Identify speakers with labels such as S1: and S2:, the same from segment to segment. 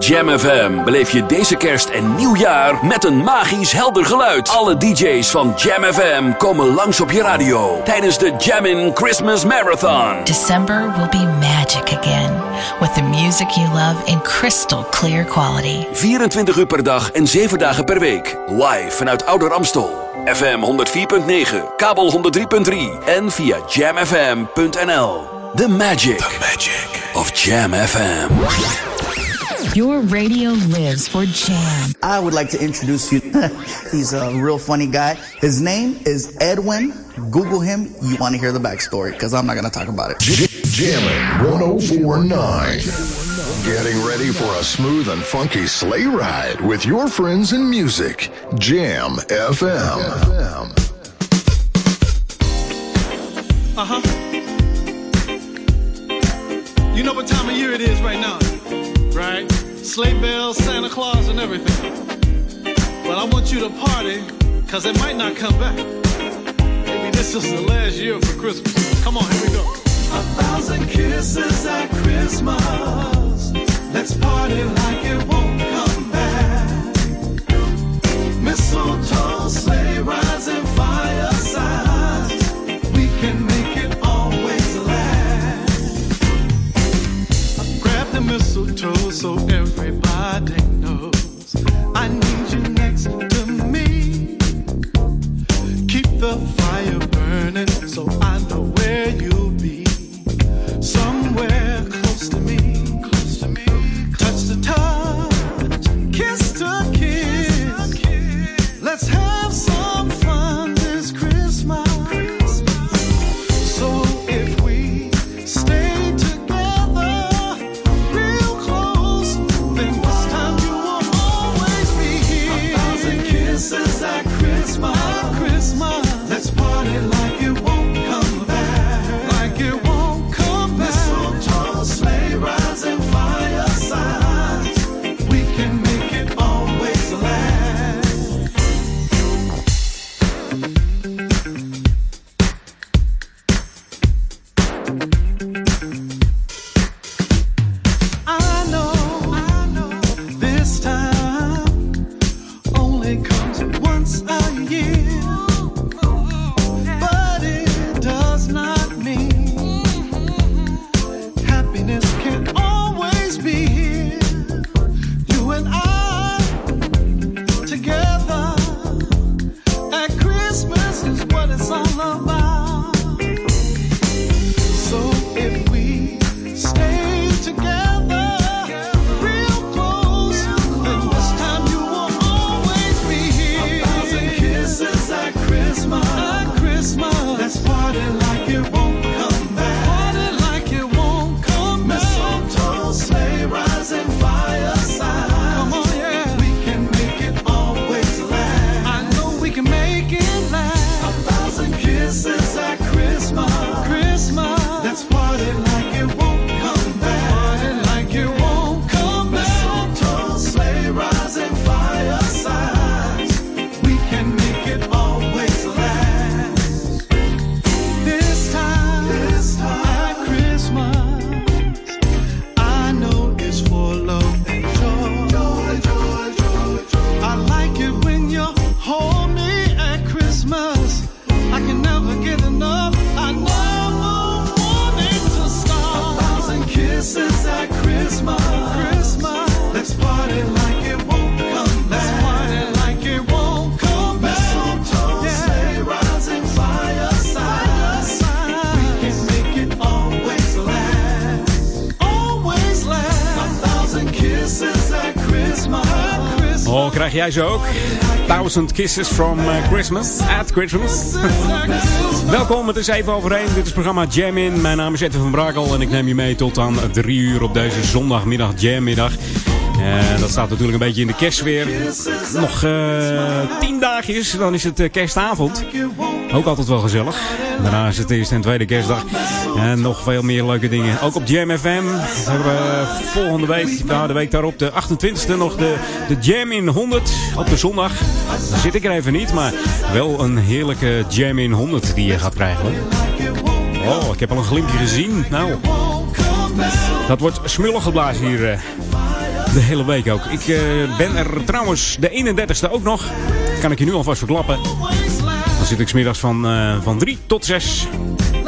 S1: Jam FM beleef je deze kerst en nieuwjaar met een magisch helder geluid. Alle DJ's van Jam FM komen langs op je radio tijdens de Jammin' Christmas Marathon.
S2: December will be magic again with the music you love in crystal clear quality.
S1: 24 uur per dag en 7 dagen per week. Live vanuit Ouder Amstel. FM 104.9, kabel 103.3 en via jamfm.nl. The magic, The magic of Jam FM.
S2: Your radio lives for Jam.
S3: I would like to introduce you. He's a real funny guy. His name is Edwin. Google him. You want to hear the backstory because I'm not going to talk about it.
S4: Jamming 1049. Getting ready for a smooth and funky sleigh ride with your friends and music. Jam FM.
S5: Uh huh. You know what time of year it is right now, right? Sleigh bells, Santa Claus, and everything. But I want you to party, cause it might not come back. Maybe this is the last year for Christmas. Come on, here we go. A thousand kisses at Christmas. Let's party like it won't come back. Mistletoe, sleigh rides, and mistletoe so everybody knows I need you next to me. Keep the fire burning so I know where you'll be. Somewhere
S6: ze ook? Thousand Kisses from eh, Christmas. At Christmas. Welkom, het is even overheen. Dit is het programma Jam In. Mijn naam is Edwin van Brakel en ik neem je mee tot aan drie uur op deze zondagmiddag Jammiddag. En dat staat natuurlijk een beetje in de kerstsfeer. Nog eh, tien dagjes, dan is het eh, kerstavond. Ook altijd wel gezellig. Daarna is het eerste en tweede kerstdag. En nog veel meer leuke dingen. Ook op Jam FM hebben we volgende week, nou de week daarop, de 28e nog de, de Jam in 100 op de zondag. Zit ik er even niet, maar wel een heerlijke Jam in 100 die je gaat krijgen. Oh, ik heb al een glimpje gezien. Nou, dat wordt smullig geblazen hier. eh. De hele week ook. Ik uh, ben er trouwens de 31ste ook nog. Kan ik je nu alvast verklappen. Dan zit ik smiddags van, uh, van 3 tot 6.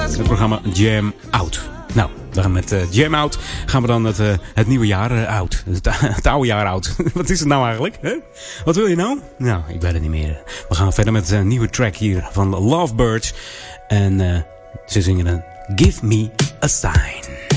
S6: Het programma Jam Out. Nou, dan met uh, Jam Out gaan we dan het, uh, het nieuwe jaar uh. Het, oude jaar oud. Wat is het nou eigenlijk? Hè? Wat wil je nou? Nou, ik weet het niet meer. We gaan verder met een nieuwe track hier van Lovebirds. En ze zingen een Give Me a Sign.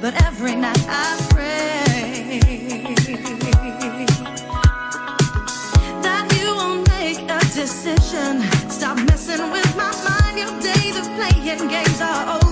S7: But every night I pray that you will make a decision. Stop messing with my mind. Your days of playing games are over.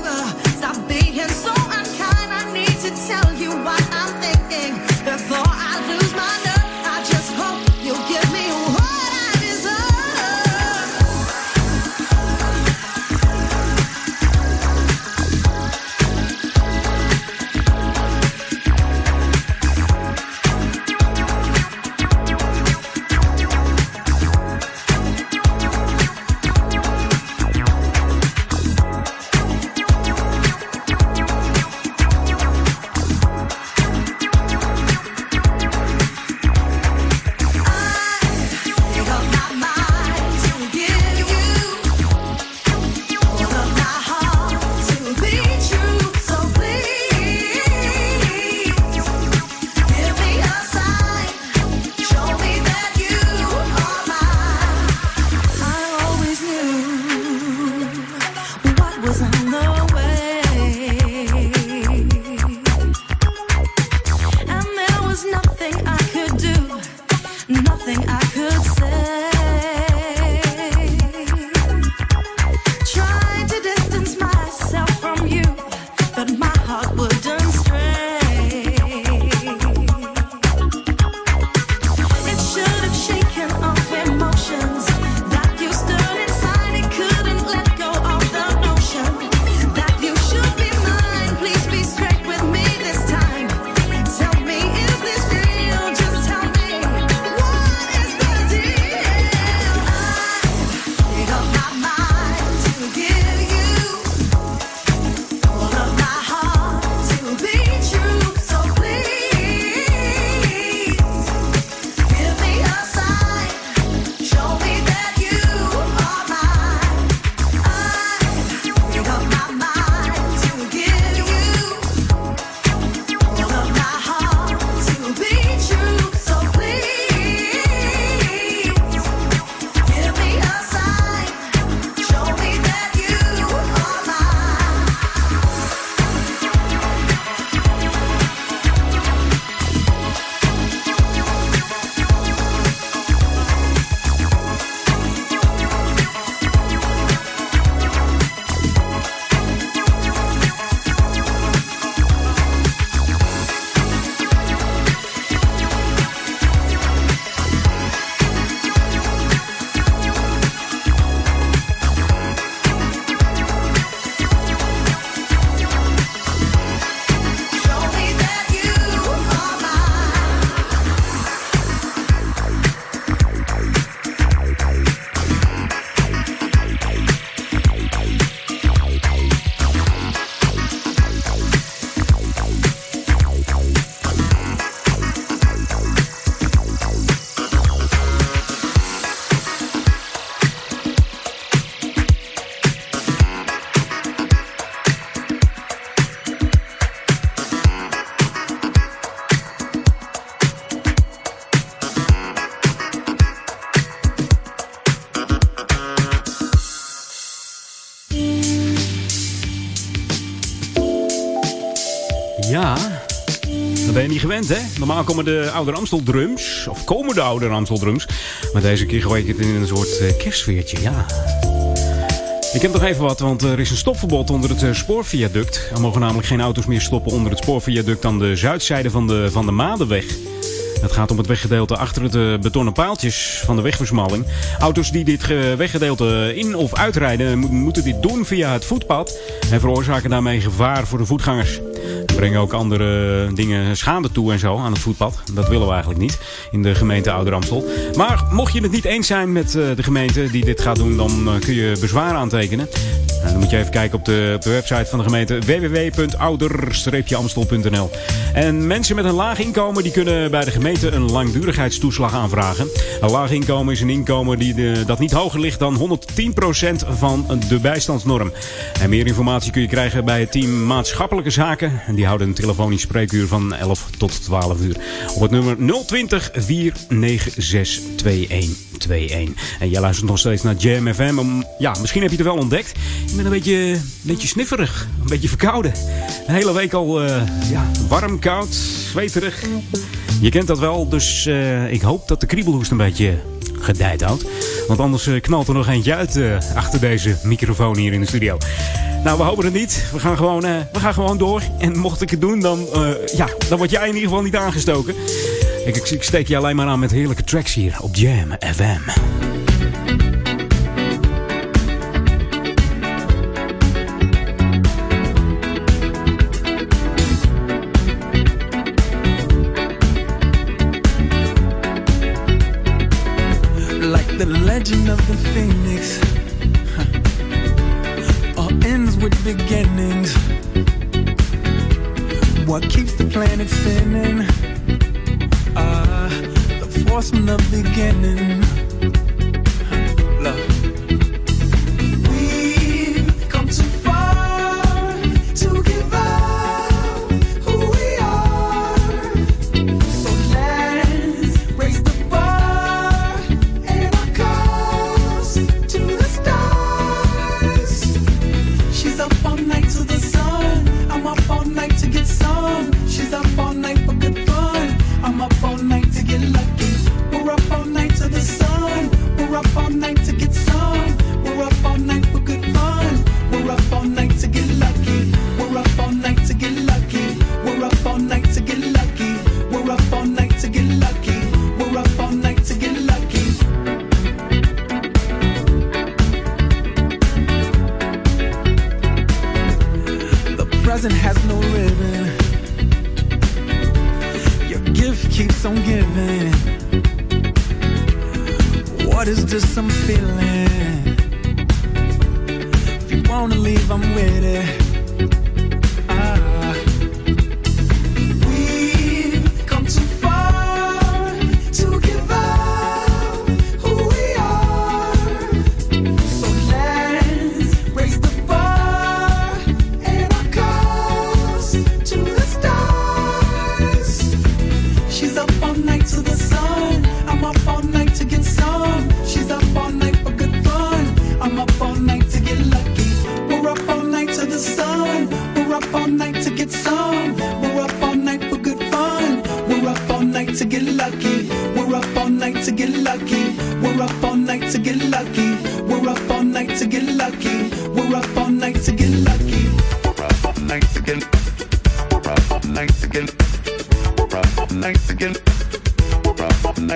S6: hè? Normaal komen de oude Amsteldrums of komen de oude Amsteldrums. Maar deze keer gooi ik het in een soort eh, kerstfeertje, ja. Ik heb nog even wat, want er is een stopverbod onder het eh, spoorviaduct. Er mogen namelijk geen auto's meer stoppen onder het spoorviaduct aan de zuidzijde van de, van de Madenweg. Het gaat om het weggedeelte achter de eh, betonnen paaltjes van de wegversmalling. Auto's die dit weggedeelte in of uitrijden moeten dit doen via het voetpad en veroorzaken daarmee gevaar voor de voetgangers brengen ook andere dingen schade toe en zo aan het voetpad. Dat willen we eigenlijk niet in de gemeente Ouderamstel. Maar mocht je het niet eens zijn met eh, de gemeente die dit gaat doen, dan eh, kun je bezwaar aantekenen. Nou, dan moet je even kijken op de, op de website van de gemeente www.ouder-amstel.nl. En mensen met een laag inkomen die kunnen bij de gemeente een langdurigheidstoeslag aanvragen. Een laag inkomen is een inkomen die dat niet hoger ligt dan 110% van de bijstandsnorm. En meer informatie kun je krijgen bij het team maatschappelijke zaken. En die houden een telefonisch spreekuur van 11 tot 12 uur. Op het nummer 020 49621. En jij luistert nog steeds naar Jam FM. Ja, misschien heb je het wel ontdekt. Ik ben een beetje, beetje snifferig. Een beetje verkouden. Een hele week al ja, warm, koud, zweterig. Je kent dat wel, dus ik hoop dat de kriebelhoest een beetje gedijd houdt. Want anders knalt er nog eentje uit achter deze microfoon hier in de studio. Nou, we hopen het niet. We gaan gewoon, we gaan gewoon door. En mocht ik het doen, dan, ja, dan word jij in ieder geval niet aangestoken. Ik, ik, ik steek je alleen maar aan met heerlijke tracks hier op Jam FM.
S8: Like the legend of the phoenix all ends with beginnings what keeps the planet spinning from the beginning.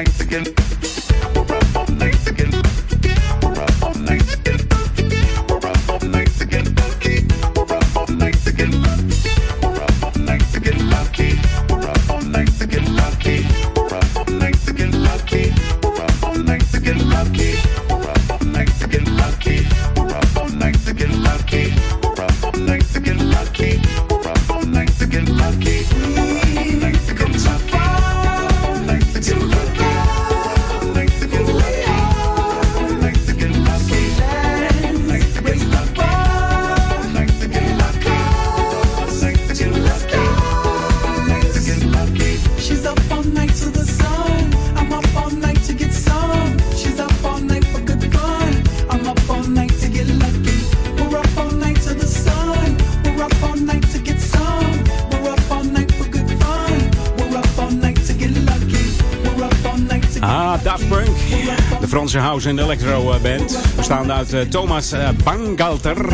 S9: thanks again.
S6: house de electro eh, band. Bestaande uit eh, Thomas eh, Bangalter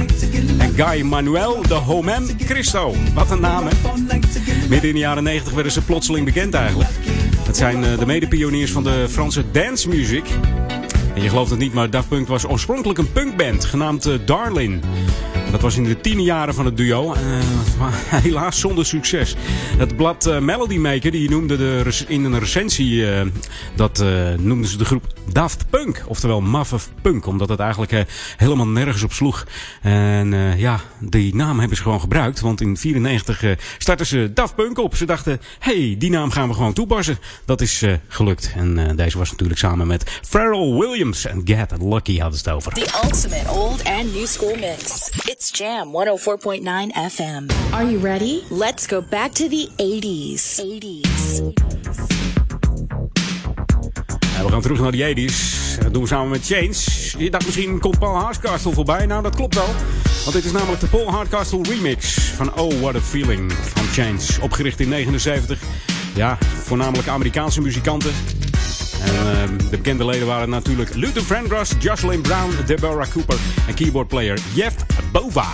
S6: en Guy Manuel de Homem Christo. Wat een naam. Midden in de jaren 90 werden ze plotseling bekend eigenlijk. Het zijn de medepioniers van de Franse dance music. En je gelooft het niet, maar Daft Punk was oorspronkelijk een punkband genaamd Darlin. Dat was in de tien jaren van het duo. Helaas zonder succes. Het blad Melody Maker die noemde de in een recensie... Dat noemden ze de groep Daft Punk. Oftewel Maffe Punk, omdat het eigenlijk eh, helemaal nergens op sloeg. En eh, ja, die naam hebben ze gewoon gebruikt, want in 94 eh, startten ze Daft Punk op. Ze dachten, hey, die naam gaan we gewoon toepassen. Dat is eh, gelukt. En eh, deze was natuurlijk samen met Pharrell Williams en Get Lucky hadden ze het over.
S10: The ultimate old and new school mix. It's Jam 104.9 FM. Are you ready? Let's go back to the 80s. 80s.
S6: We gaan terug naar de 80s. Dat doen we samen met Chains. Je dacht misschien komt Paul Hardcastle voorbij. Nou, dat klopt wel. Want dit is namelijk de Paul Hardcastle remix van Oh What a Feeling van Chains. Opgericht in 79. Ja, voornamelijk Amerikaanse muzikanten. En eh, de bekende leden waren natuurlijk Luther Vandross, Jocelyn Brown, Deborah Cooper en keyboardplayer Jeff Bova.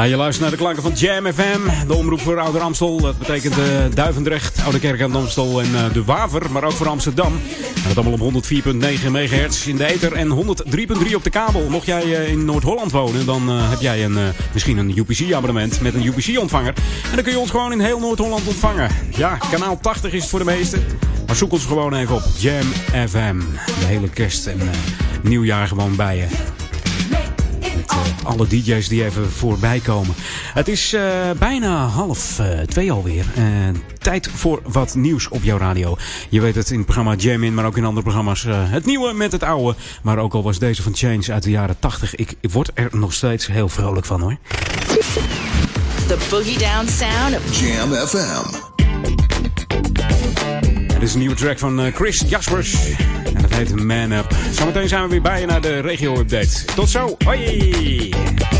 S6: Ja, je luistert naar de klanken van Jam FM, de omroep voor Ouder Amstel. Dat betekent uh, Duivendrecht, Oude Kerk aan Amstel en uh, De Waver, maar ook voor Amsterdam. En dat allemaal op 104.9 MHz in de ether en 103.3 op de kabel. Mocht jij uh, in Noord-Holland wonen, dan heb jij een, misschien een UPC-abonnement met een UPC-ontvanger. En dan kun je ons gewoon in heel Noord-Holland ontvangen. Ja, kanaal 80 is het voor de meesten. Maar zoek ons gewoon even op Jam FM. De hele kerst en nieuwjaar gewoon bij je alle DJ's die even voorbij komen. Het is uh, bijna half uh, twee alweer. Uh, tijd voor wat nieuws op jouw radio. Je weet het in het programma Jam In, maar ook in andere programma's. het nieuwe met het oude. Maar ook al was deze van Change uit de jaren 80. Ik word er nog steeds heel vrolijk van hoor.
S10: The Boogie Down Sound of
S4: Jam FM.
S6: Dit is een nieuwe track van Chris Jaspers. En dat heet Man Up. Zometeen zijn we weer bij je naar de regio-update. Tot zo. Hoi!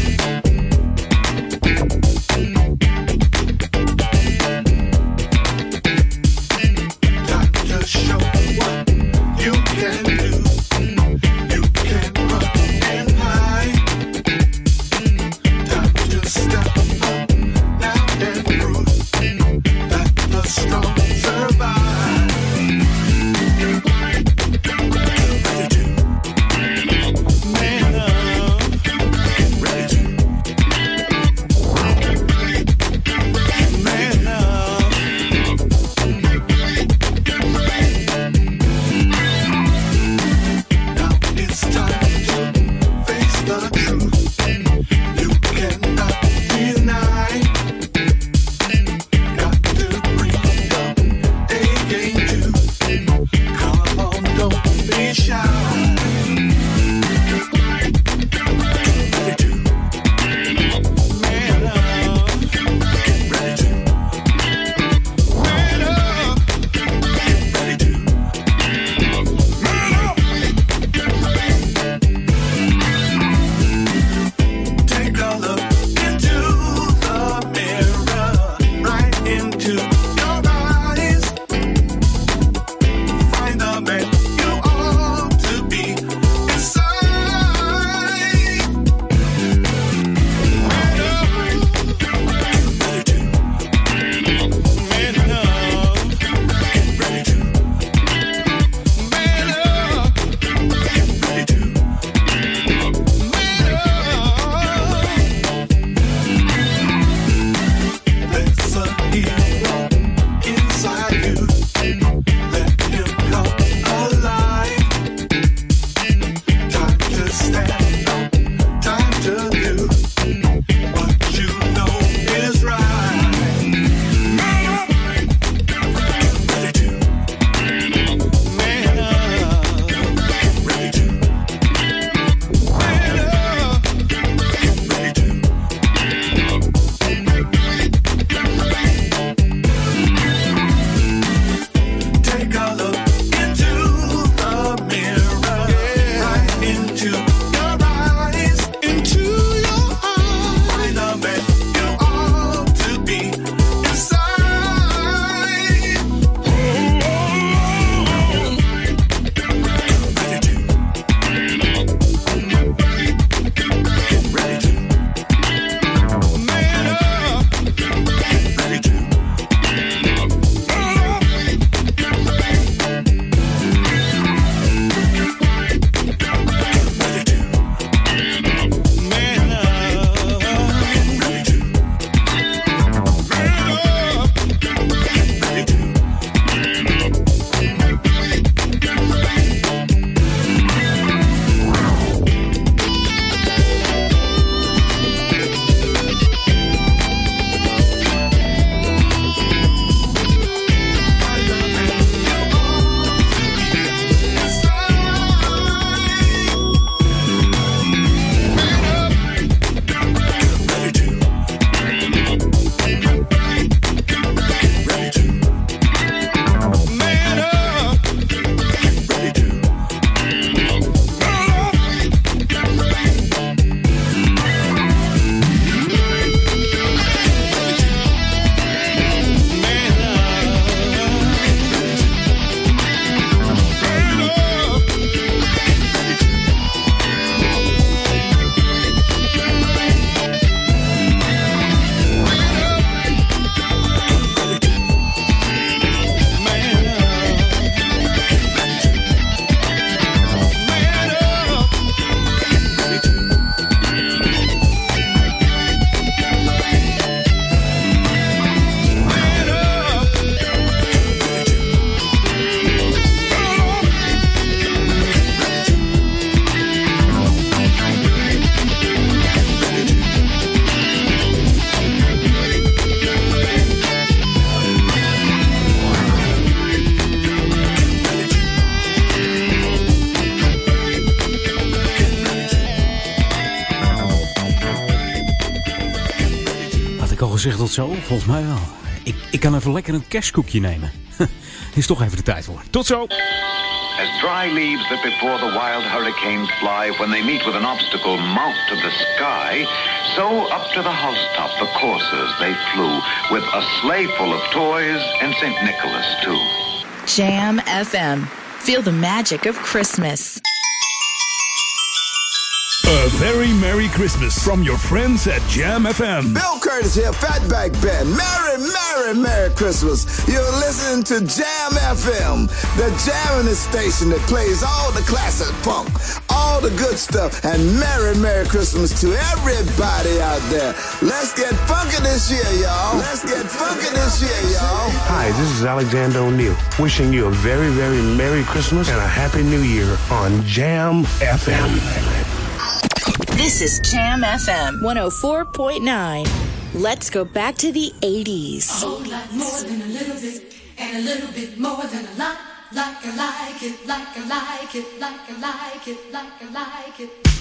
S6: Tot zo? Volgens mij wel. Ik, ik kan even lekker een kerstkoekje nemen. Is toch even de tijd voor. Tot zo!
S11: As dry leaves that before the wild hurricanes fly when they meet with an obstacle mount to the sky, so up to the housetop the coursers they flew, with a sleigh full of toys and St. Nicholas too.
S10: Jam FM. Feel the magic of Christmas.
S12: A very Merry Christmas from your friends at Jam FM.
S13: Bill Curtis here, Fatback Band. Merry, Merry, Merry Christmas. You're listening to Jam FM, the jamming station that plays all the classic funk, all the good stuff, and Merry, Merry Christmas to everybody out there. Let's get funky this year, y'all. Let's get funky this year, y'all.
S14: Hi, this is Alexander O'Neill, wishing you a very, very Merry Christmas and a Happy New Year on Jam FM.
S10: This is Jam FM 104.9. Let's go back to the 80s.
S15: A whole lot more than a little bit, and a little bit more than a lot. Like I like it, like I like it, like I like it, like I like it.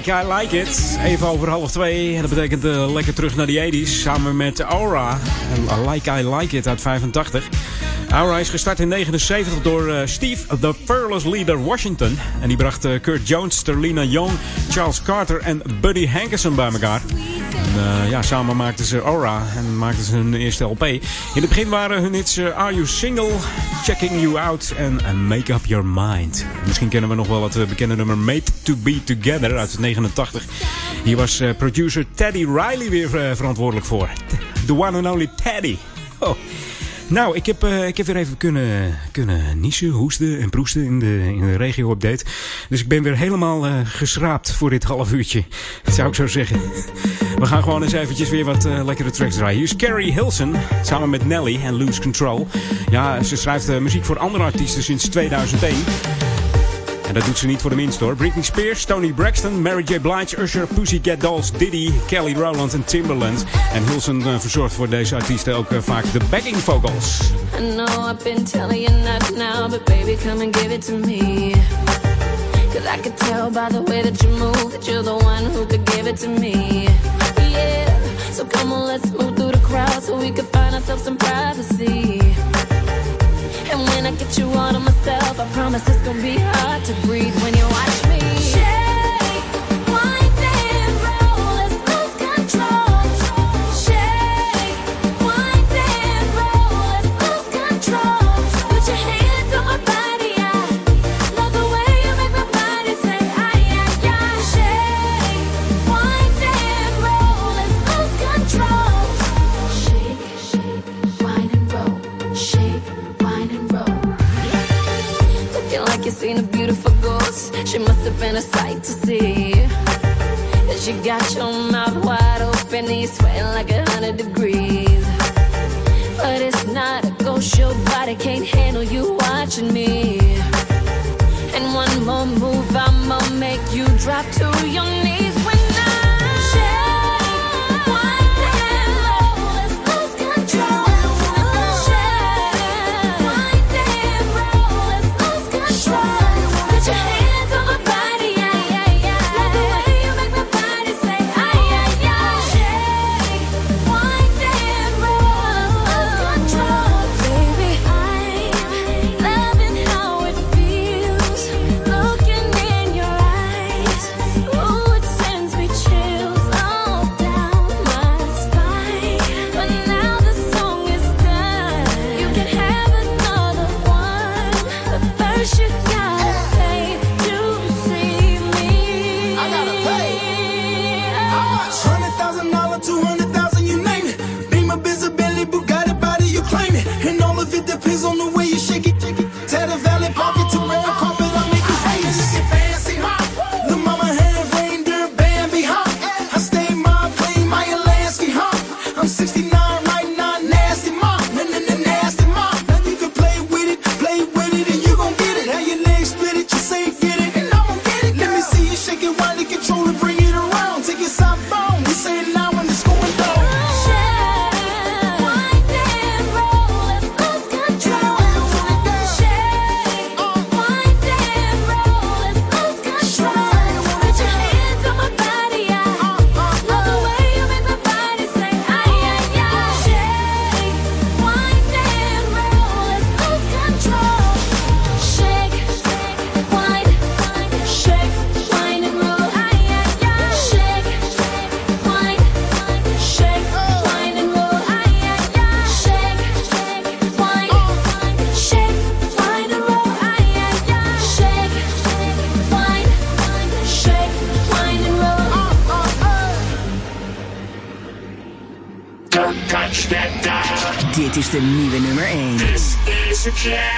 S15: Like I Like It.
S6: Even over half twee. En dat betekent eh, lekker terug naar die 80s. Samen met Aura. En Like I Like It uit 85. Aura is gestart in 79 door eh, Steve The Fearless Leader Washington. En die bracht eh, Kurt Jones, Sterlina Young, Charles Carter en Buddy Hankerson bij elkaar. Eh, ja, samen maakten ze Aura en maakten ze hun eerste LP. In het begin waren hun hits eh, Are You Single, Checking You Out en eh, Make Up Your Mind. Misschien kennen we nog wel het bekende nummer Made to Be Together uit 89. Hier was producer Teddy Riley weer verantwoordelijk voor. The one and only Teddy. Oh. Nou, ik heb, eh, ik heb weer even kunnen, kunnen niezen, hoesten en proesten in de, in de regio-update. Dus ik ben weer helemaal eh, geschraapt voor dit half uurtje. Zou ik zo zeggen. We gaan gewoon eens eventjes weer wat eh, lekkere tracks draaien. Hier is Carrie Hilson samen met Nelly en Lose Control. Ja, ze schrijft muziek voor andere artiesten sinds 2001. En dat doet ze niet voor de minst hoor. Britney Spears, Tony Braxton, Mary J. Blige, Usher, Pussycat Dolls, Diddy, Kelly Rowland en Timberland. En Hilson eh, verzorgt voor deze artiesten ook eh, vaak de backing vocals.
S16: I know I've been telling you not now, but baby, come and give it to me. Cause I could tell by the way that you move that you're the one who could give it to me. Yeah, so come on, let's move through the crowd so we can find ourselves some privacy. When I get you all to myself, I promise it's gonna be hard to breathe when you watch me. A sight to see. Cause you got your mouth wide open, and you're sweating like a hundred degrees. But it's not a ghost, your body can't handle you watching me. And one more move, I'ma make you drop to your knees is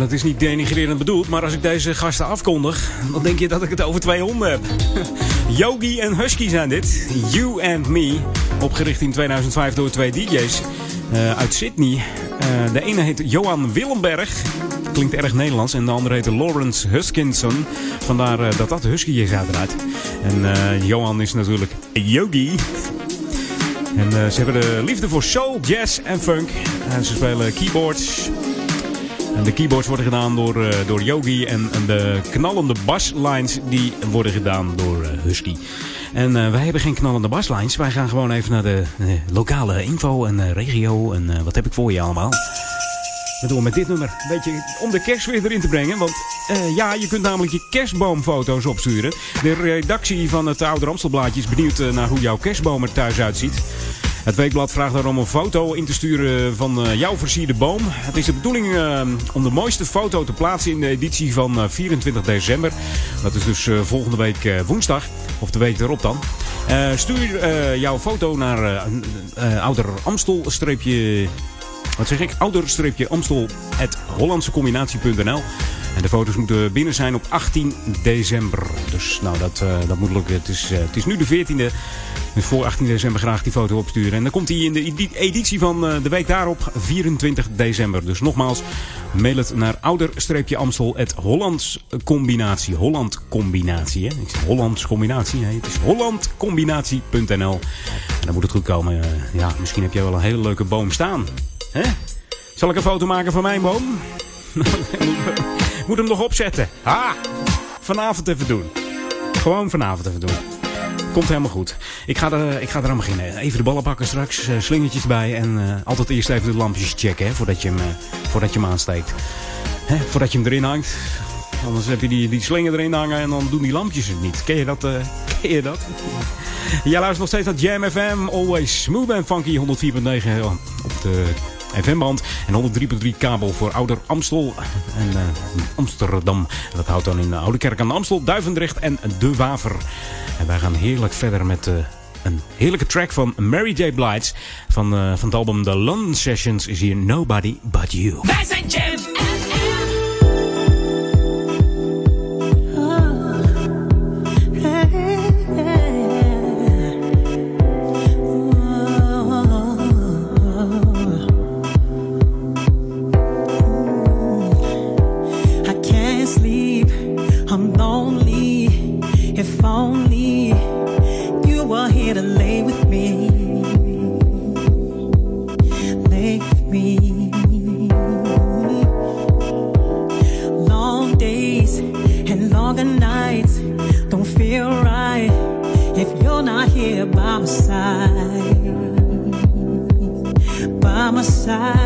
S6: dat is niet denigrerend bedoeld, maar als ik deze gasten afkondig, dan denk je dat ik het over twee honden heb. Yogi en Husky zijn dit. You and Me. Opgericht in 2005 door twee DJ's eh, uit Sydney. Eh, de ene heet Johan Willemberg. Klinkt erg Nederlands. En de andere heet Lawrence Huskinson. Vandaar eh, dat dat Husky is uiteraard. En Johan is natuurlijk Yogi. En ze hebben de liefde voor soul, jazz en funk. En ze spelen keyboards. En de keyboards worden gedaan door, eh, door Yogi. En, de knallende baslines die worden gedaan door eh, Husky. En eh, wij hebben geen knallende baslines. Wij gaan gewoon even naar de lokale info en regio. En wat heb ik voor je allemaal? We doen met dit nummer. Een beetje om de kerst weer erin te brengen. Want ja, je kunt namelijk je kerstboomfoto's opsturen. De redactie van het Oude Amstelblaadje is benieuwd naar hoe jouw kerstboom er thuis uitziet. Het weekblad vraagt daarom een foto in te sturen van eh, jouw versierde boom. Het is de bedoeling eh, om de mooiste foto te plaatsen in de editie van eh, 24 december. Dat is dus eh, volgende week eh, woensdag. Of de week erop dan. Eh, stuur eh, jouw foto naar eh, eh, Ouder Amstel wat zeg ik? Ouder-amstel.hollandsecombinatie.nl En de foto's moeten binnen zijn op 18 december. Dus nou, dat, eh, dat moet lukken. Het is, eh, het is nu de 14e. Dus voor 18 december graag die foto opsturen. En dan komt hij in de edi- editie van eh, de week daarop, 24 december. Dus nogmaals, mail het naar ouder-amstel.hollands combinatie. Holland combinatie, hè? Ik zeg Hollands combinatie. Het is hollandcombinatie.nl. En dan moet het goed komen. Ja, misschien heb jij wel een hele leuke boom staan. Hè? Zal ik een foto maken van mijn boom? Moet hem nog opzetten. Ah, vanavond even doen. Gewoon vanavond even doen. Komt helemaal goed. Ik ga er, ik ga er aan beginnen. Even de ballen pakken straks. eh, slingertjes bij. En eh, altijd eerst even de lampjes checken. Hè, voordat, je hem, eh, voordat je hem aansteekt. Hè, voordat je hem erin hangt. Anders heb je die, die slinger erin hangen en dan doen die lampjes het niet. Ken je dat? eh, ken je dat? Jij luistert nog steeds naar Jam FM. Always smooth en funky. 104.9 op de FM-band. En 103.3 kabel voor Ouder Amstel en eh, Amsterdam. Dat houdt dan in Oude Kerk aan de Amstel, Duivendrecht en De Waver. En wij gaan heerlijk verder met... eh, een heerlijke track van Mary J. Blige. Van, eh, van het album The London Sessions is hier Nobody But You.
S5: Wij zijn
S17: side.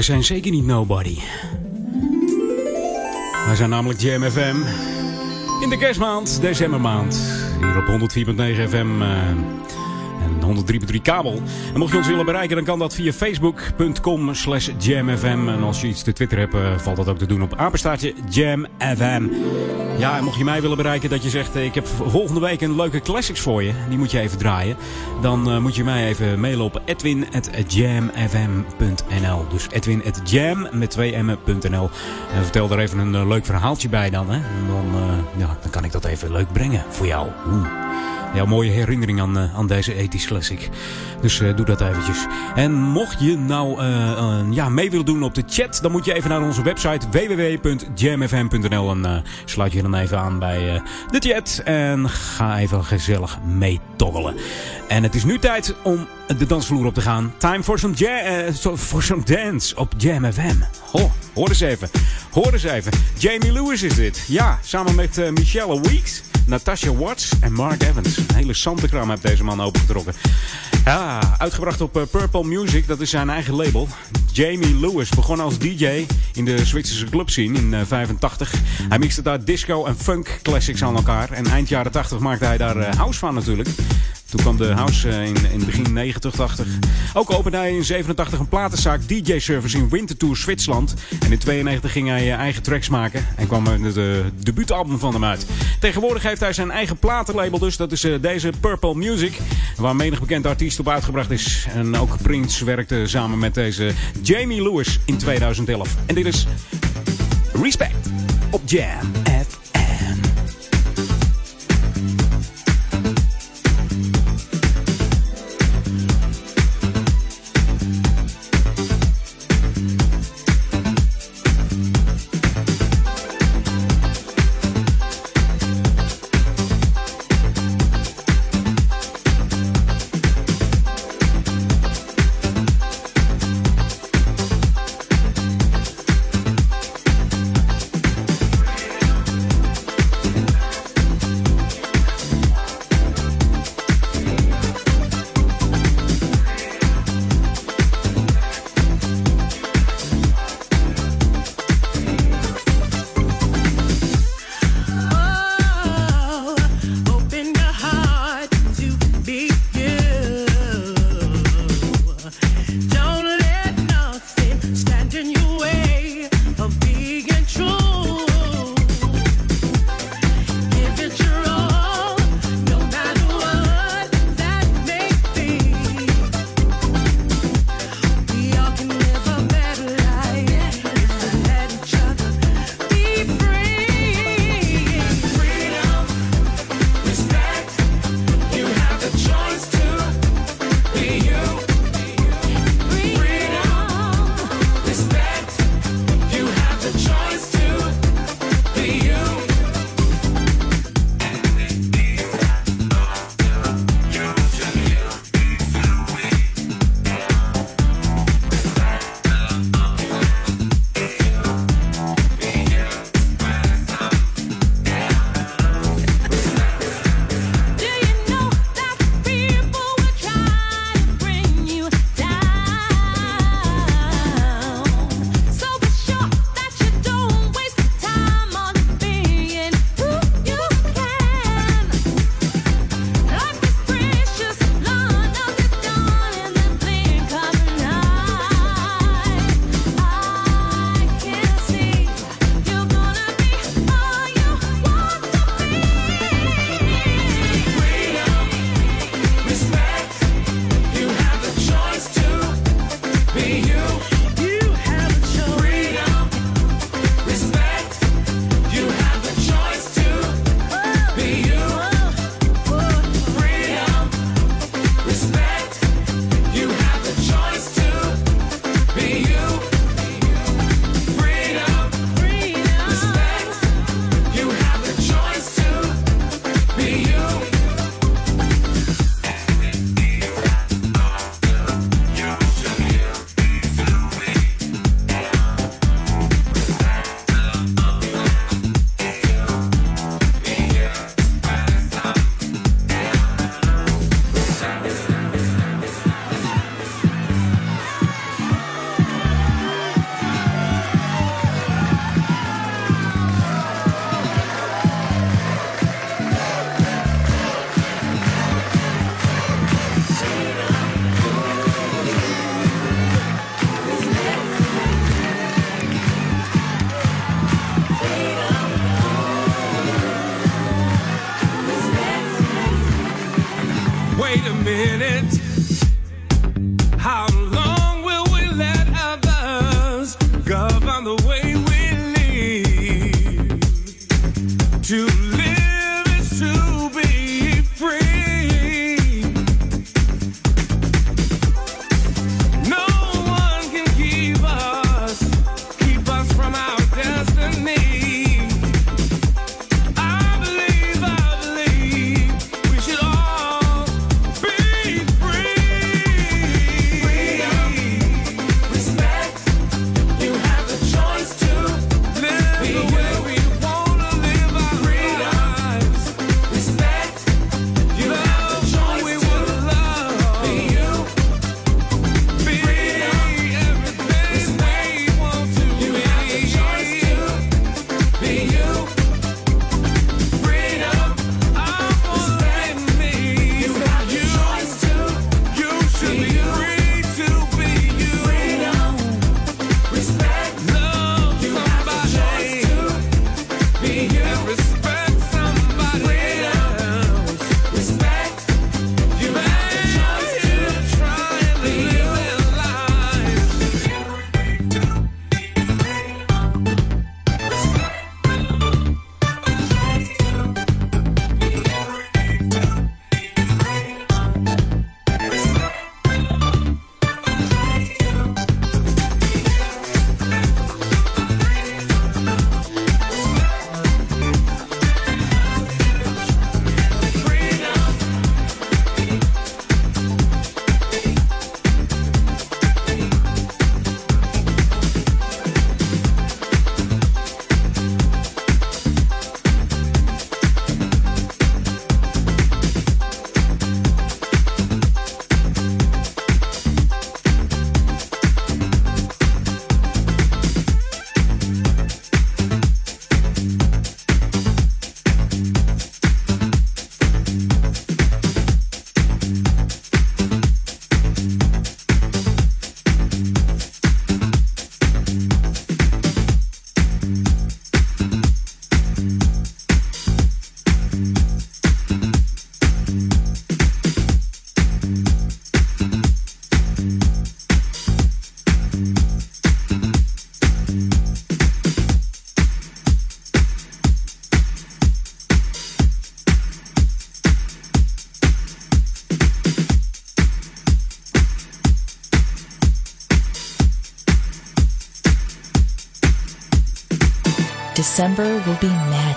S6: Wij zijn zeker niet nobody. Wij zijn namelijk Jam FM. In de kerstmaand, decembermaand. Hier op 104.9 FM eh, en 103.3 kabel. En mocht je ons willen bereiken, dan kan dat via facebook.com slash jamfm. En als je iets te Twitter hebt, eh, valt dat ook te doen op apenstaartje jamfm. Ja, en mocht je mij willen bereiken dat je zegt... eh, ik heb volgende week een leuke classics voor je. Die moet je even draaien. Dan eh, moet je mij even mailen op edwin.jamfm.nl. Dus edwin.jam met twee m'nl. En vertel daar even een eh, leuk verhaaltje bij dan. Hè? Dan, ja, dan kan ik dat even leuk brengen voor jou. Oeh. Ja, mooie herinnering aan, eh, aan deze ethisch classic. Dus eh, doe dat eventjes. En mocht je nou eh, ja, mee willen doen op de chat, dan moet je even naar onze website www.jamfm.nl en sluit je dan even aan bij de chat. En ga even gezellig mee toggelen. En het is nu tijd om de dansvloer op te gaan. Time for some, for some dance op Jam FM. Oh, hoor eens even. Hoor eens even. Jamie Lewis is dit. Ja, samen met Michelle Weeks. Natasha Watts en Mark Evans. Een hele zandenkram heeft deze man opengetrokken. Ja, uitgebracht op eh, Purple Music, dat is zijn eigen label. Jamie Lewis begon als DJ in de Zwitserse clubscene in eh, 85. Hij mixte daar disco en funk classics aan elkaar. En eind jaren 80 maakte hij daar eh, house van natuurlijk. Toen kwam de house eh, in, in begin 90, 80. Ook opende hij in 87 een platenzaak DJ Service in Winterthur, Zwitserland. En in 92 ging hij eh, eigen tracks maken. En kwam het eh, debuutalbum van hem uit. Tegenwoordig heeft hij zijn eigen platenlabel dus. Dat is deze Purple Music. Waar menig bekend artiest op uitgebracht is. En ook Prince werkte samen met deze Jamie Lewis in 2011. En dit is Respect op Jam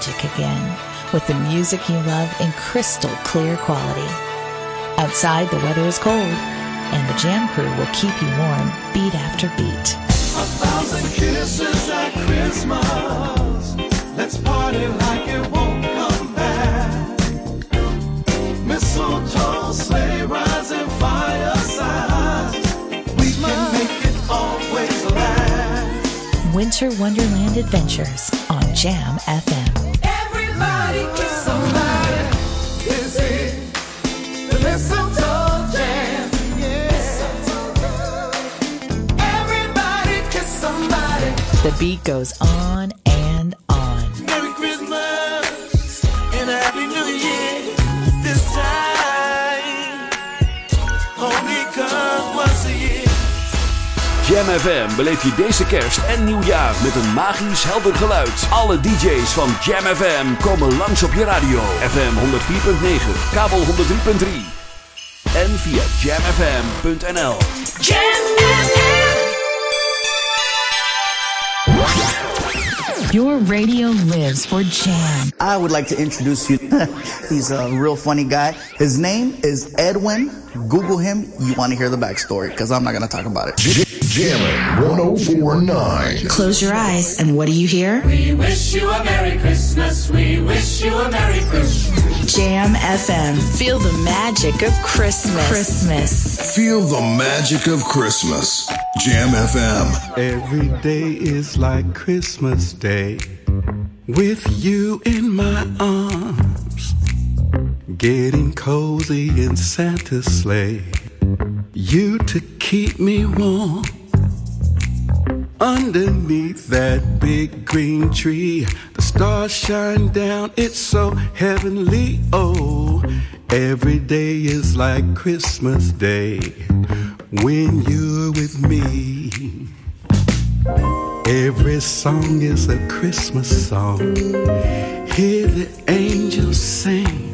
S10: magic again with the music you love in crystal clear quality. Outside, the weather is cold, and the Jam Crew will keep you warm beat after beat.
S5: A thousand kisses at Christmas. Let's party like it won't come back. Mistletoe, sleigh rides, and firesides. We can make it always last.
S10: Winter Wonderland Adventures on Jam FM.
S5: The
S10: beat goes on and on.
S5: Merry Christmas and a Happy New Year. This time only comes once a year.
S1: Jam FM beleef je deze kerst en nieuwjaar met een magisch helder geluid. Alle DJ's van Jam FM komen langs op je radio. FM 104.9, kabel 103.3 en via jamfm.nl.
S10: Your radio lives for Jam.
S3: I would like to introduce you. He's a real funny guy. His name is Edwin. Google him. You want to hear the backstory because I'm not going to talk about it.
S4: Jammin' 1049.
S10: Close your eyes, and what do you hear?
S5: We wish you a Merry Christmas. We wish you a Merry Christmas.
S10: Jam FM. Feel the magic of Christmas. Christmas.
S4: Feel the magic of Christmas. Jam FM.
S18: Every day is like Christmas Day with you in my arms, getting cozy in Santa's sleigh. You to keep me warm underneath that big green tree. The stars shine down, it's so heavenly. Oh, Every day is like Christmas Day when you're with me. Every song is a Christmas song. Hear the angels sing.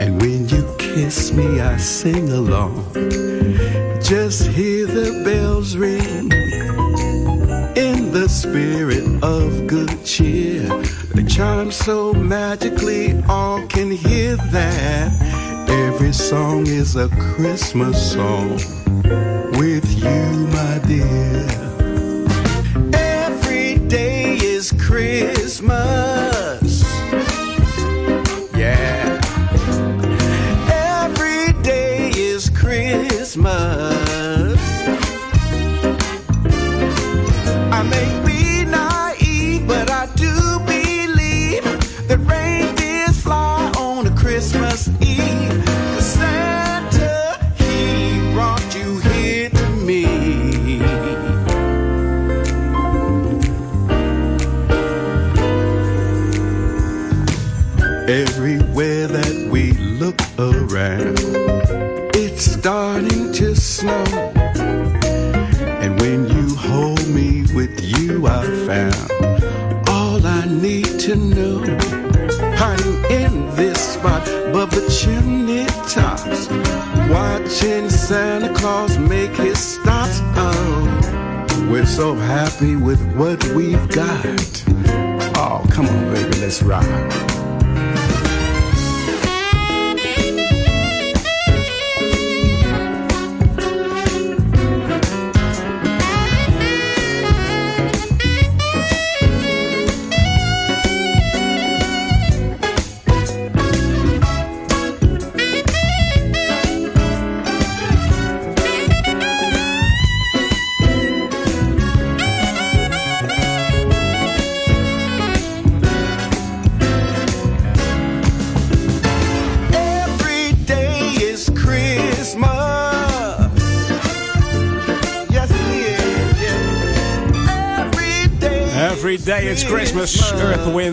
S18: And when you kiss me, I sing along. Just hear the bells ring. The spirit of good cheer, the chime so magically, all can hear that. Every song is a Christmas song with you, my dear. Every day is Christmas. Yeah. Every day is Christmas.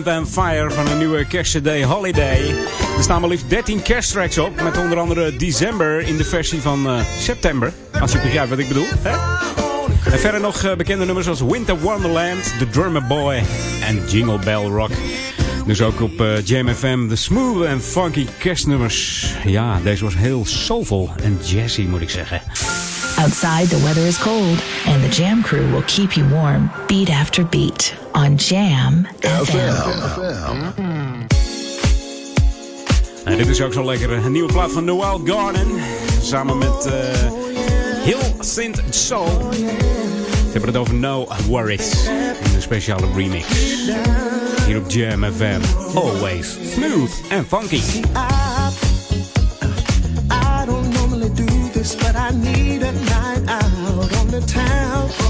S6: Earth, Fire van een nieuwe kerstcd Holiday. Er staan maar liefst 13 kersttracks op, met onder andere December in de versie van eh, september. Als je begrijpt wat ik bedoel. Hè? En verder nog eh, bekende nummers als Winter Wonderland, The Drummer Boy en Jingle Bell Rock. Dus ook op eh, Jam FM, de smooth en funky kerstnummers. Ja, deze was heel soulful en jazzy moet ik zeggen.
S2: Outside, the weather is cold, and the Jam crew will keep you warm beat after beat on Jam FM.
S6: En dit is ook zo lekker. Een nieuwe plaat van Noel Garden. Samen met eh Hill Sint Soul. Ze hebben het over No Worries. In een speciale remix. Hier op Jam FM. Always smooth and funky.
S5: I don't normally do this, but I need a night out on the town.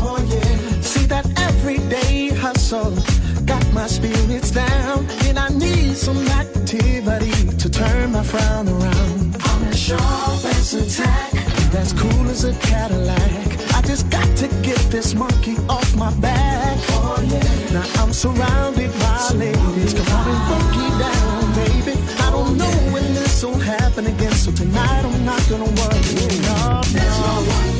S5: Spirits down, and I need some activity to turn my frown around. I'm as sharp as a tack, that's cool as a Cadillac. I just got to get this monkey off my back. Oh yeah. Now I'm surrounded by ladies, come on and funky down, baby. I don't know when this will happen again, so tonight I'm not gonna worry. No, no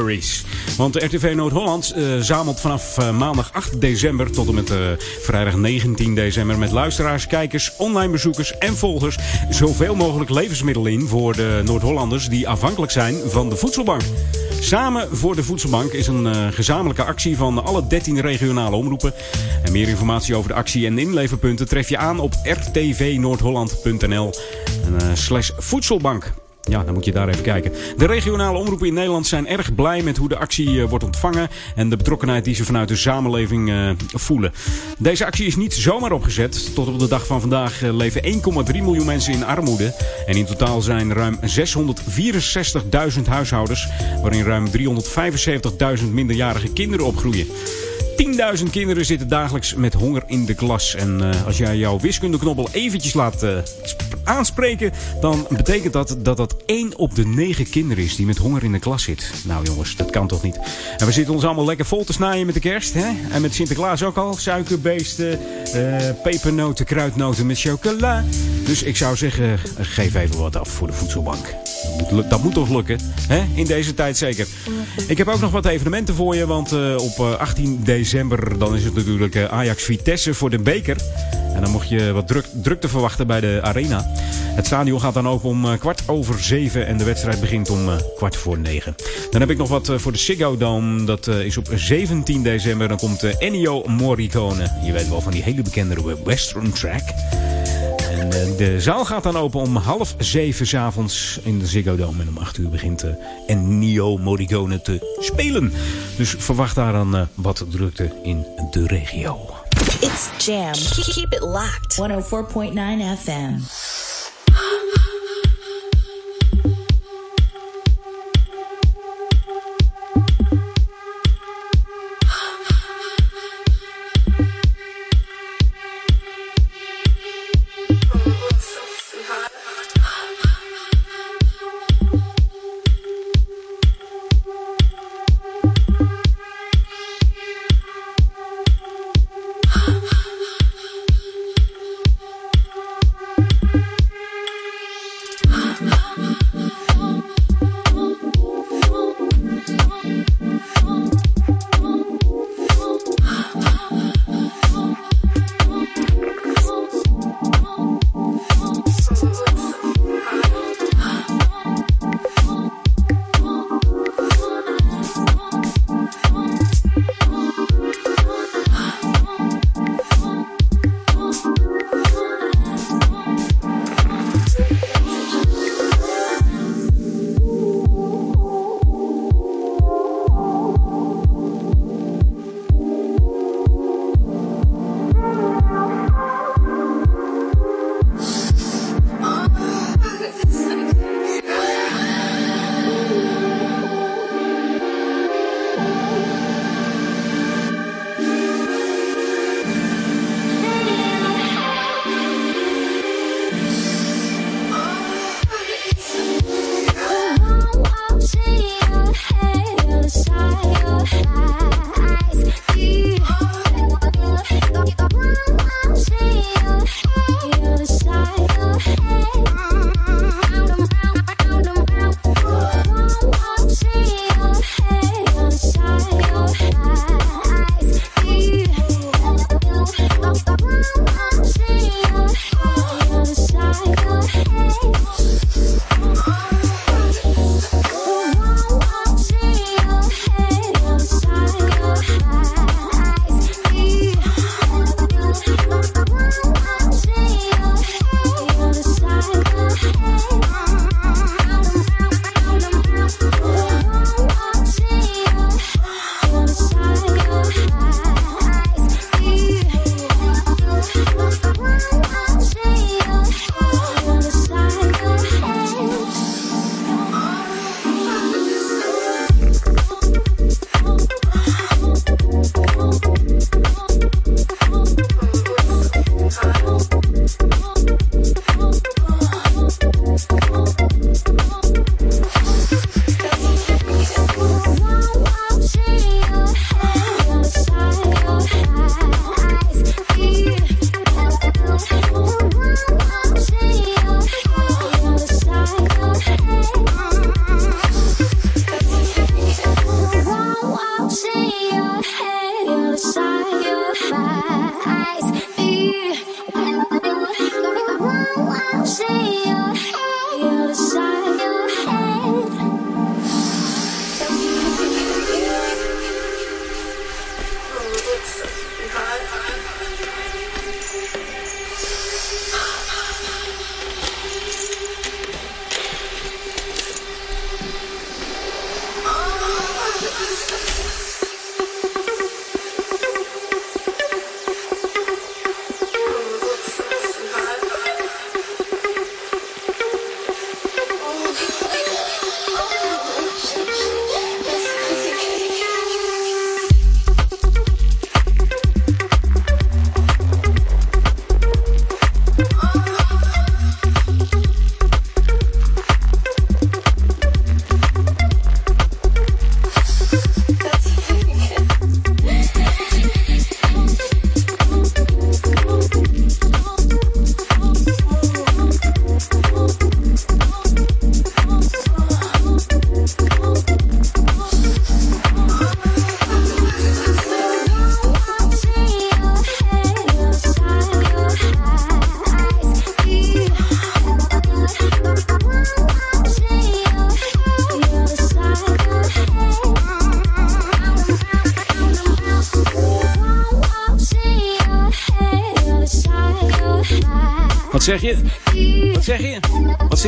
S5: worries.
S6: Want RTV Noord-Holland eh, zamelt vanaf eh, maandag 8 december tot en met eh, vrijdag 19 december met luisteraars, kijkers, online bezoekers en volgers zoveel mogelijk levensmiddelen in voor de Noord-Hollanders die afhankelijk zijn van de voedselbank. Samen voor de Voedselbank is een gezamenlijke actie van alle 13 regionale omroepen. En meer informatie over de actie en inleverpunten tref je aan op rtvnoordholland.nl slash voedselbank. Ja, dan moet je daar even kijken. De regionale omroepen in Nederland zijn erg blij met hoe de actie eh, wordt ontvangen. En de betrokkenheid die ze vanuit de samenleving eh, voelen. Deze actie is niet zomaar opgezet. Tot op de dag van vandaag eh, leven 1,3 miljoen mensen in armoede. En in totaal zijn ruim 664.000 huishoudens. Waarin ruim 375.000 minderjarige kinderen opgroeien. 10.000 kinderen zitten dagelijks met honger in de klas. En eh, als jij jouw wiskundeknobbel eventjes laat eh, sp- aanspreken... dan betekent dat dat dat 1 op de 9 kinderen is die met honger in de klas zit. Nou jongens, dat kan toch niet? En we zitten ons allemaal lekker vol te snijden met de kerst. Hè? En met Sinterklaas ook al. Suikerbeesten, eh, pepernoten, kruidnoten met chocola. Dus ik zou zeggen, geef even wat af voor de voedselbank. Dat moet, dat moet toch lukken, hè? in deze tijd zeker. Ik heb ook nog wat evenementen voor je, want op eh, 18 december dan is het natuurlijk eh, Ajax Vitesse voor de beker. En dan mocht je wat druk, drukte verwachten bij de arena. Het stadion gaat dan open om eh, kwart over zeven en de wedstrijd begint om eh, kwart voor negen. Dan heb ik nog wat voor de Ziggo Dome. Dat is op 17 december. Dan komt Ennio Morricone. Je weet wel van die hele bekende western track. En eh, de zaal gaat dan open om half zeven 's avonds in de Ziggo Dome. En om acht uur begint eh, Ennio Morricone te spelen. Dus verwacht daar dan eh, wat drukte in de regio.
S10: It's Jam. Keep it locked. 104.9 FM.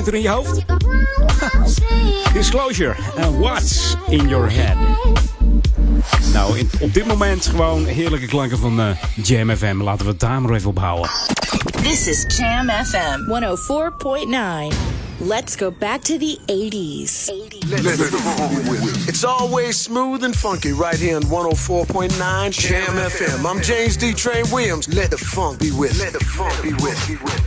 S6: zit er in je hoofd? Disclosure and What's in Your Head. Nou, in, op dit moment gewoon heerlijke klanken van uh, Jam FM. Laten we het daar maar even op houden.
S10: This is Jam FM 104.9. Let's go back to the 80s. 80s. Let's Let's it.
S5: It's always smooth and funky right here on 104.9 Jam, FM. I'm James D. Train Williams. Let the funk be with. Let the funk Be with.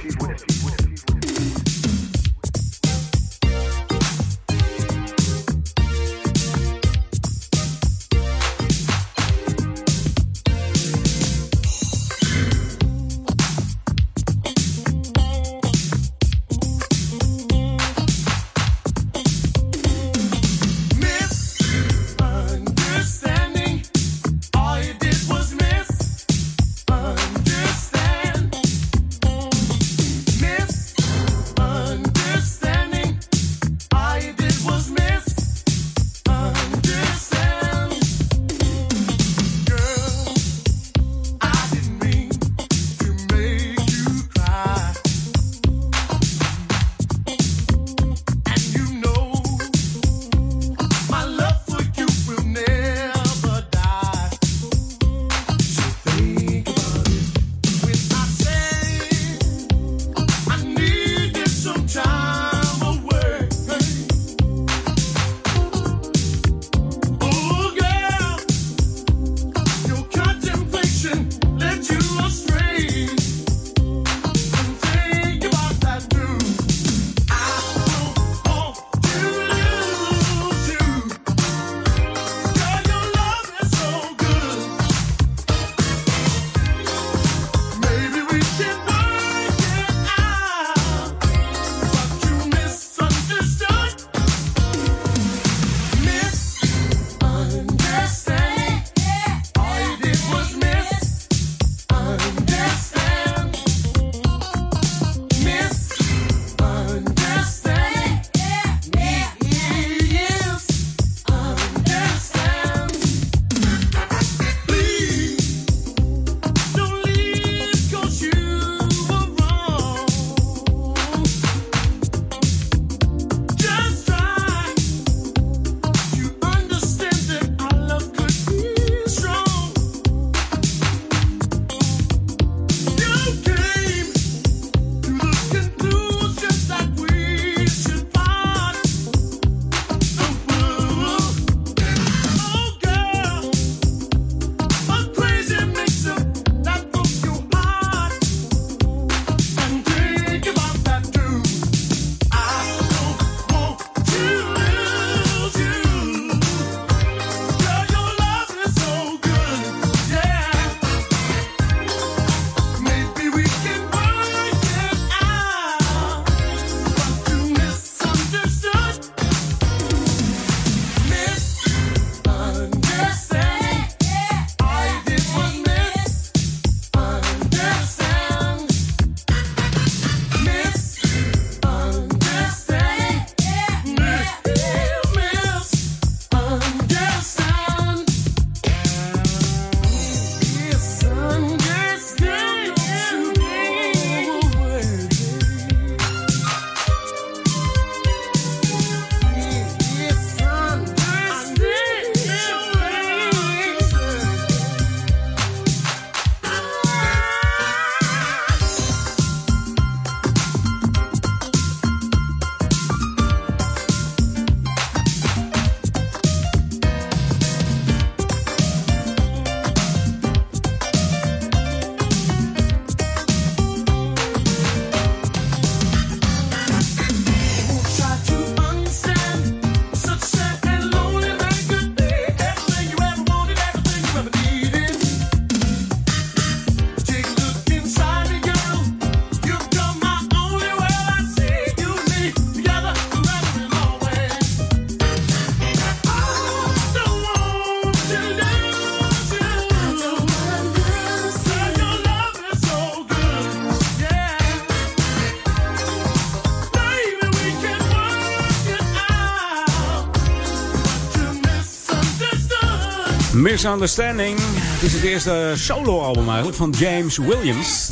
S19: Misunderstanding.
S6: Het is het eerste soloalbum eigenlijk van James Williams.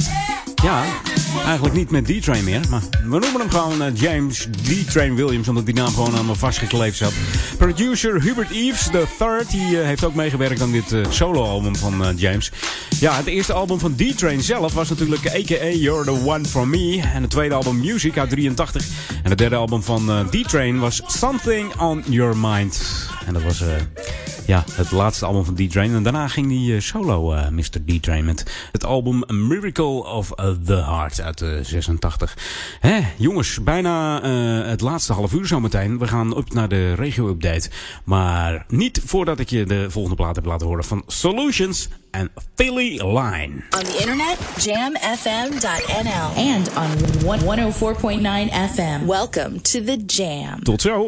S6: Ja, eigenlijk niet met D-Train meer, maar we noemen hem gewoon eh, James D-Train Williams, omdat die naam gewoon aan me vastgekleefd zat. Producer Hubert Eves III, die eh, heeft ook meegewerkt aan dit eh, solo-album van James. Ja, het eerste album van D-Train zelf was natuurlijk a.k.a. You're the One For Me. En het tweede album Music uit 83. En het derde album van D-Train was Something On Your Mind. En dat was ja, het laatste album van D-Train. En daarna ging hij eh, solo, eh, Mr. D-Train, met het album A Miracle of eh, the Heart uit eh, 86. Hè, jongens, bijna eh, het laatste half uur zometeen. We gaan op naar de regio-update. Maar niet voordat ik je de volgende plaat heb laten horen van Solutions en Philly Line.
S10: On the internet, jamfm.nl. And on one- 104.9 FM. Welcome to the Jam.
S6: Tot zo.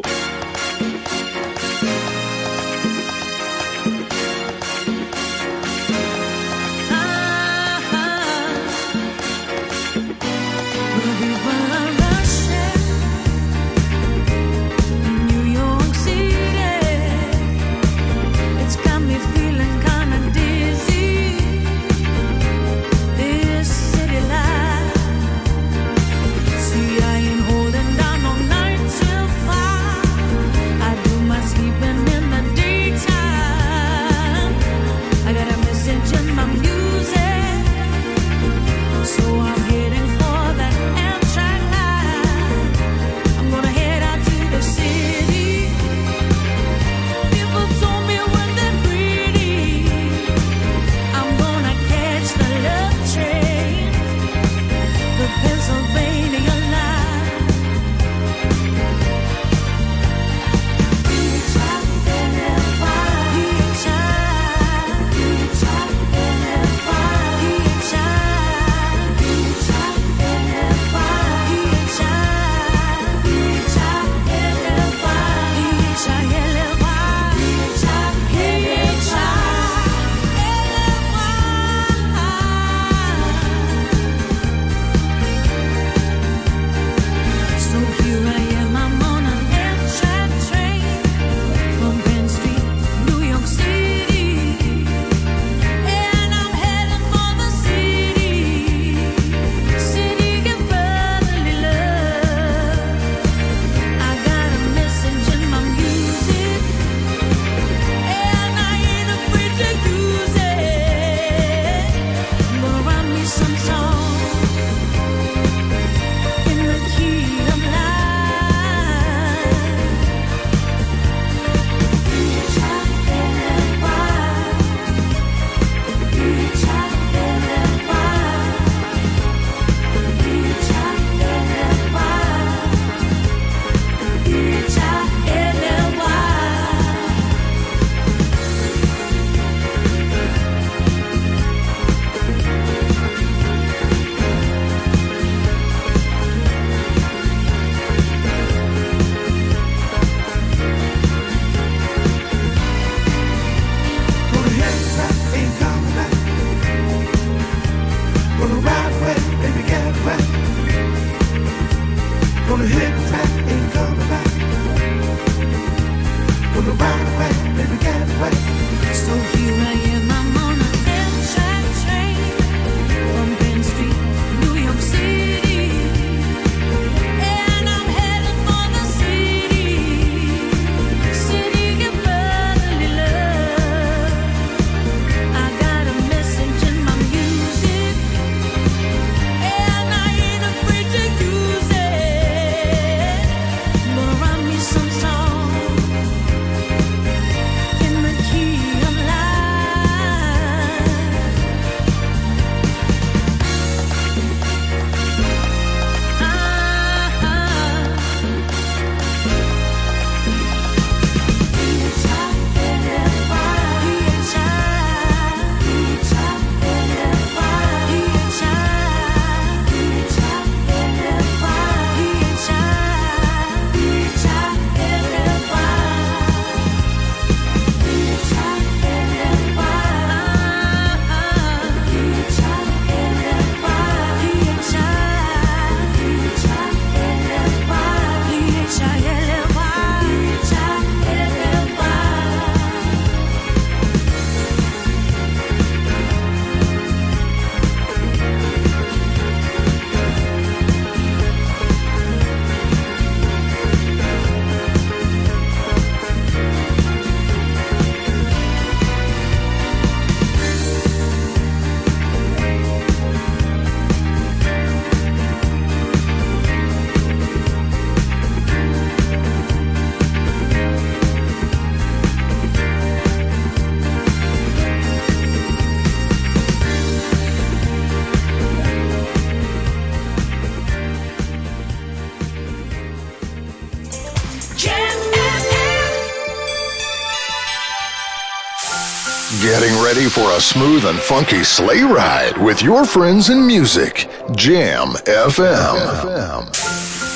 S4: for a smooth and funky sleigh ride with your friends and music. Jam FM.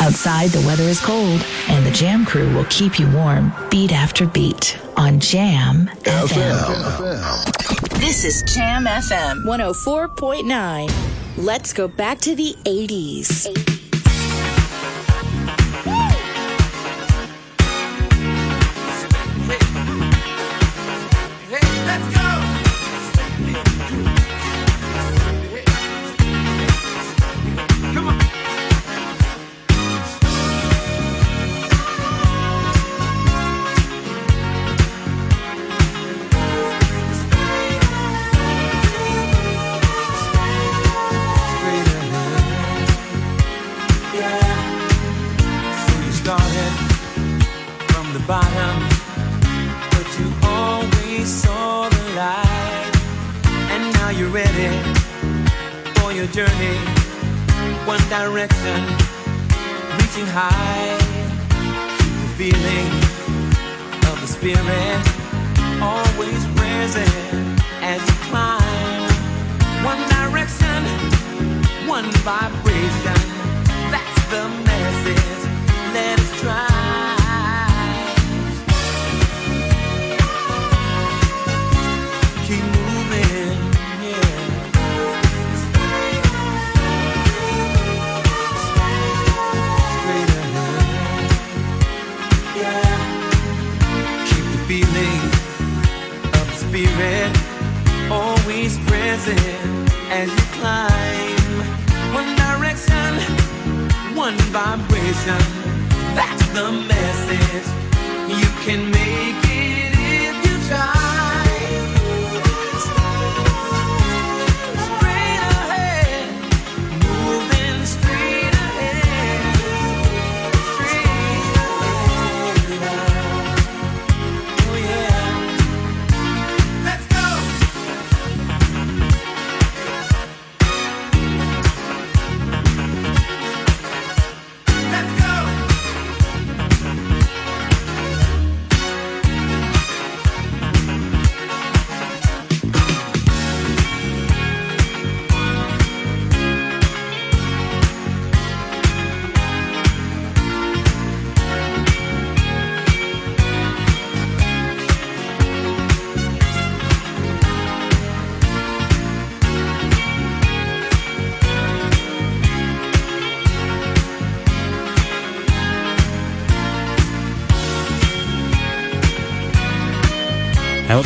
S10: Outside, the weather is cold, and the Jam crew will keep you warm beat after beat on Jam FM. FM.
S20: This is Jam FM 104.9. Let's go back to the 80s.
S21: 80s.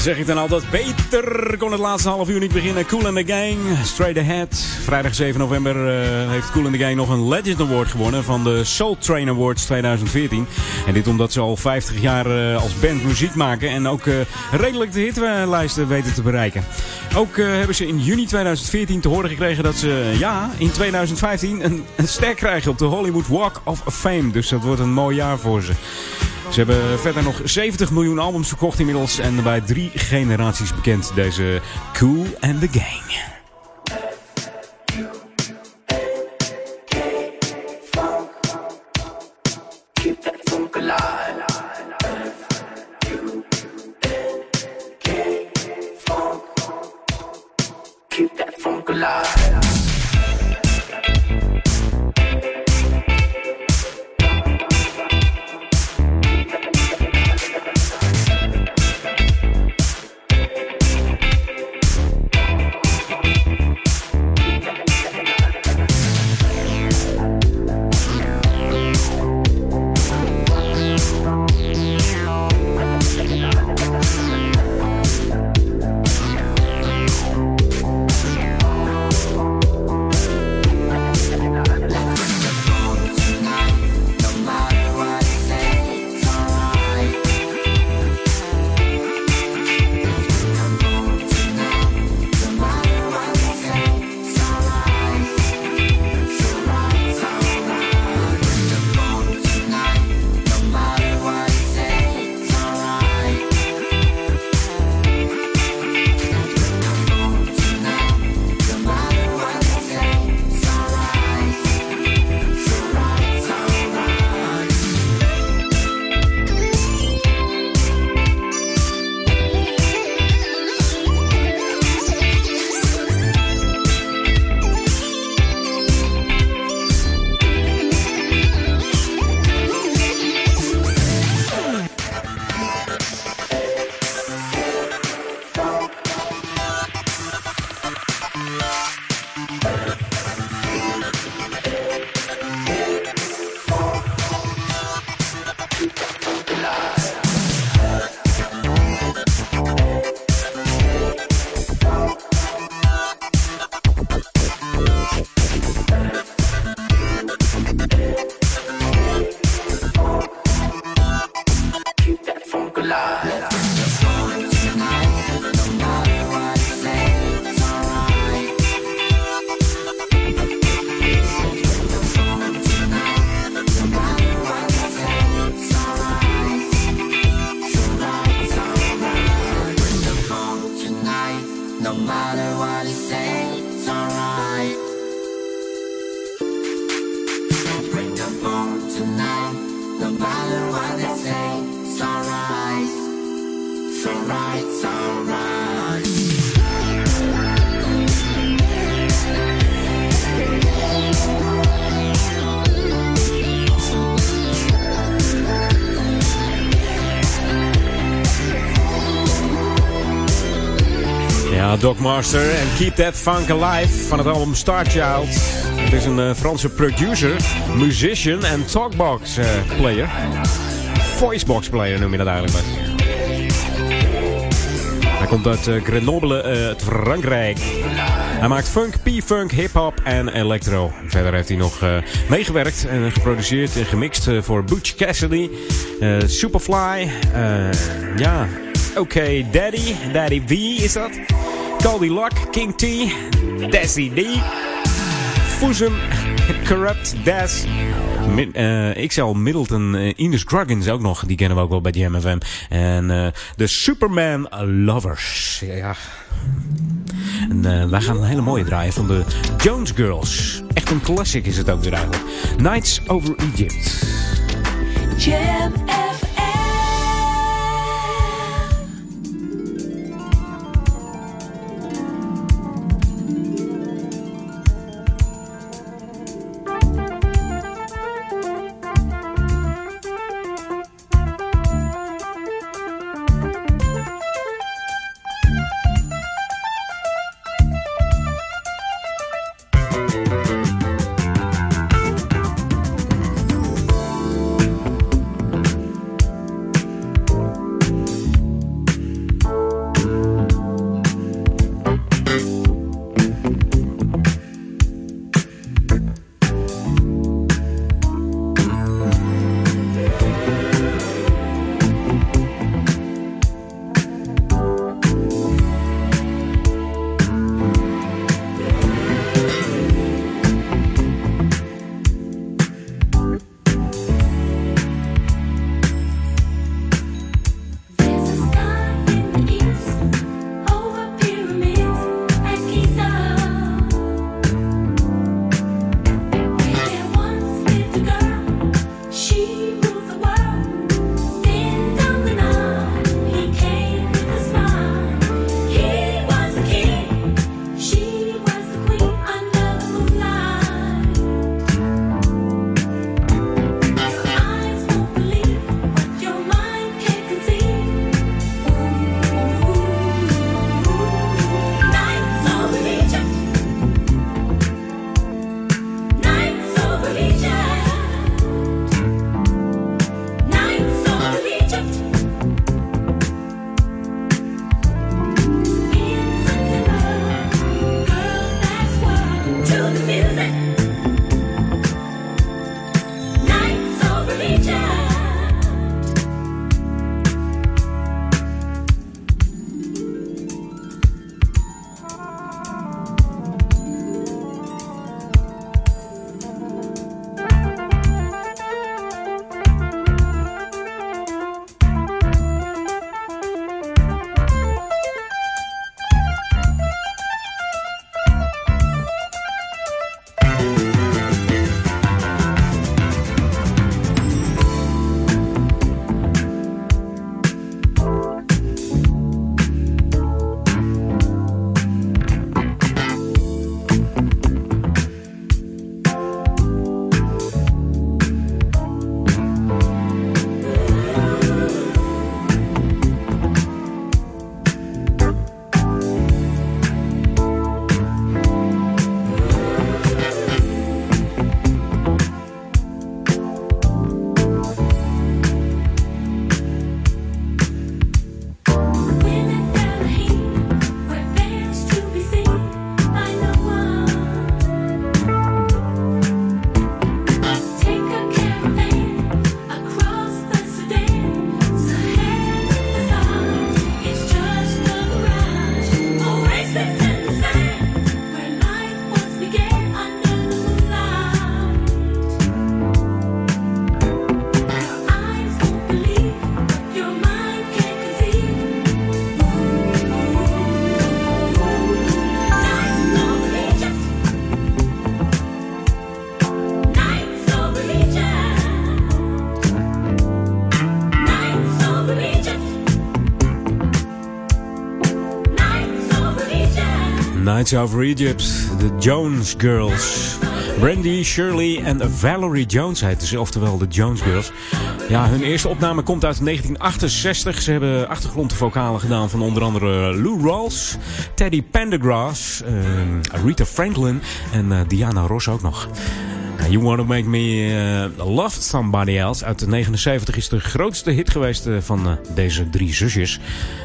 S21: Zeg ik dan altijd? Beter kon het laatste half uur niet beginnen. Cool and the Gang, Straight Ahead. Vrijdag 7 november eh, heeft Cool and the Gang nog een Legend Award gewonnen van de Soul Train Awards 2014. En dit omdat ze al 50 jaar eh, als band muziek maken en ook eh, redelijk de hitlijsten weten te bereiken. Ook hebben ze in juni 2014 te horen gekregen dat ze ja, in 2015 een, een ster krijgen op de Hollywood Walk of Fame. Dus dat wordt een mooi jaar voor ze. Ze hebben verder nog 70 miljoen albums verkocht inmiddels en bij drie generaties bekend. Deze Cool and the Gang.
S6: Doc Master en Keep That Funk Alive van het album Star Child. Het is een eh, Franse producer, musician en talkbox eh, player. Voicebox player noem je dat eigenlijk. Hij komt uit eh, Grenoble, uit Frankrijk. Hij maakt funk, p-funk, hip-hop en electro. Verder heeft hij nog meegewerkt en geproduceerd en gemixt voor Butch Cassidy, Superfly, ja, Oké Daddy, Daddy V is dat. Caldy Luck, King T, Desi D, Fusum, Corrupt, Des, Min, eh, XL Middleton, eh, Ines Gruggins ook nog, die kennen we ook wel bij Jam FM. En de Superman Lovers, ja. En wij gaan een hele mooie draaien van de Jones Girls. Echt een classic is het ook weer eigenlijk. Nights over Egypt.
S7: Jam
S6: Nights Over Egypt, de Jones Girls. Brandy, Shirley en Valerie Jones heette ze, oftewel de Jones Girls. Ja, hun eerste opname komt uit 1968. Ze hebben achtergrondvokalen gedaan van onder andere Lou Rawls, Teddy Pendergrass, eh, Rita Franklin en eh, Diana Ross ook nog. You Wanna Make Me uh, Love Somebody Else uit de 79 is de grootste hit geweest uh, van uh, deze drie zusjes.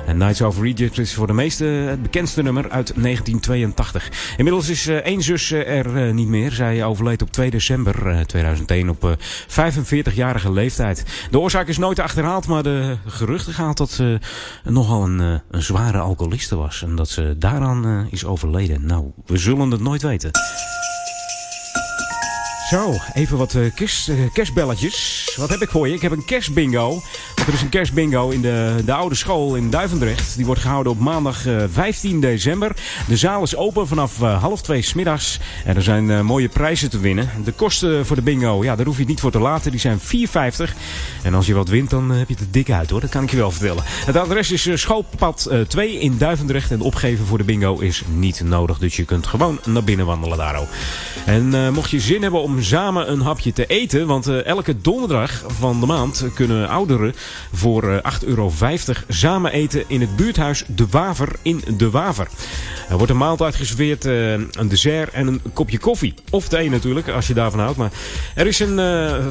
S6: En Nights Over Egypt is voor de meeste het bekendste nummer uit 1982. Inmiddels is één zus er niet meer. Zij overleed op 2 december 2001 op 45-jarige leeftijd. De oorzaak is nooit achterhaald, maar de geruchten gaan dat ze nogal een, een zware alcoholiste was. En dat ze daaraan is overleden. Nou, we zullen het nooit weten. Zo, even wat uh, kerst, uh, kerstbelletjes. Wat heb ik voor je? Ik heb een kerstbingo. Er is een kerstbingo in de, de oude school in Duivendrecht. Die wordt gehouden op maandag uh, 15 december. De zaal is open vanaf half twee smiddags. En er zijn mooie prijzen te winnen. De kosten voor de bingo, ja, daar hoef je het niet voor te laten. Die zijn 4,50. En als je wat wint, dan heb je het dik uit hoor. Dat kan ik je wel vertellen. Het adres is schoolpad 2 in Duivendrecht. En opgeven voor de bingo is niet nodig. Dus je kunt gewoon naar binnen wandelen daar. En mocht je zin hebben om samen een hapje te eten. Want uh, elke donderdag van de maand kunnen ouderen voor uh, 8,50 euro samen eten in het buurthuis De Waver in De Waver. Er wordt een maaltijd geserveerd, uh, een dessert en een kopje koffie. Of thee natuurlijk, als je daarvan houdt. Maar er is een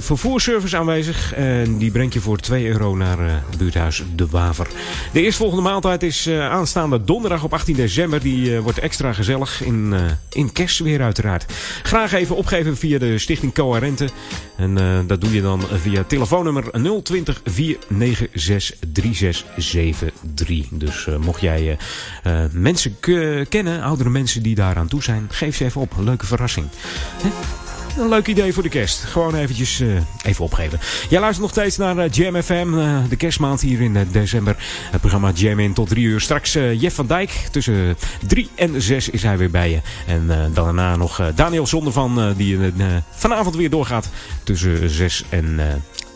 S6: vervoerservice aanwezig. En die brengt je voor 2 euro naar het buurthuis De Waver. De eerstvolgende maaltijd is aanstaande donderdag op 18 december. Die wordt extra gezellig in, in kerstsfeer uiteraard. Graag even opgeven via de Stichting Coherente. En uh, dat doe je dan via telefoonnummer 020 496 3673. Dus uh, mocht jij uh, mensen kennen, oudere mensen die daaraan toe zijn, geef ze even op. Leuke verrassing. Een leuk idee voor de kerst. Gewoon eventjes uh, even opgeven. Jij luistert nog steeds naar uh, Jam FM. Uh, de kerstmaand hier in december. Het programma Jam in tot drie uur. Straks Jeff van Dijk. Tussen drie en zes is hij weer bij je. En daarna nog Daniel Zondervan. die vanavond weer doorgaat. Tussen zes en,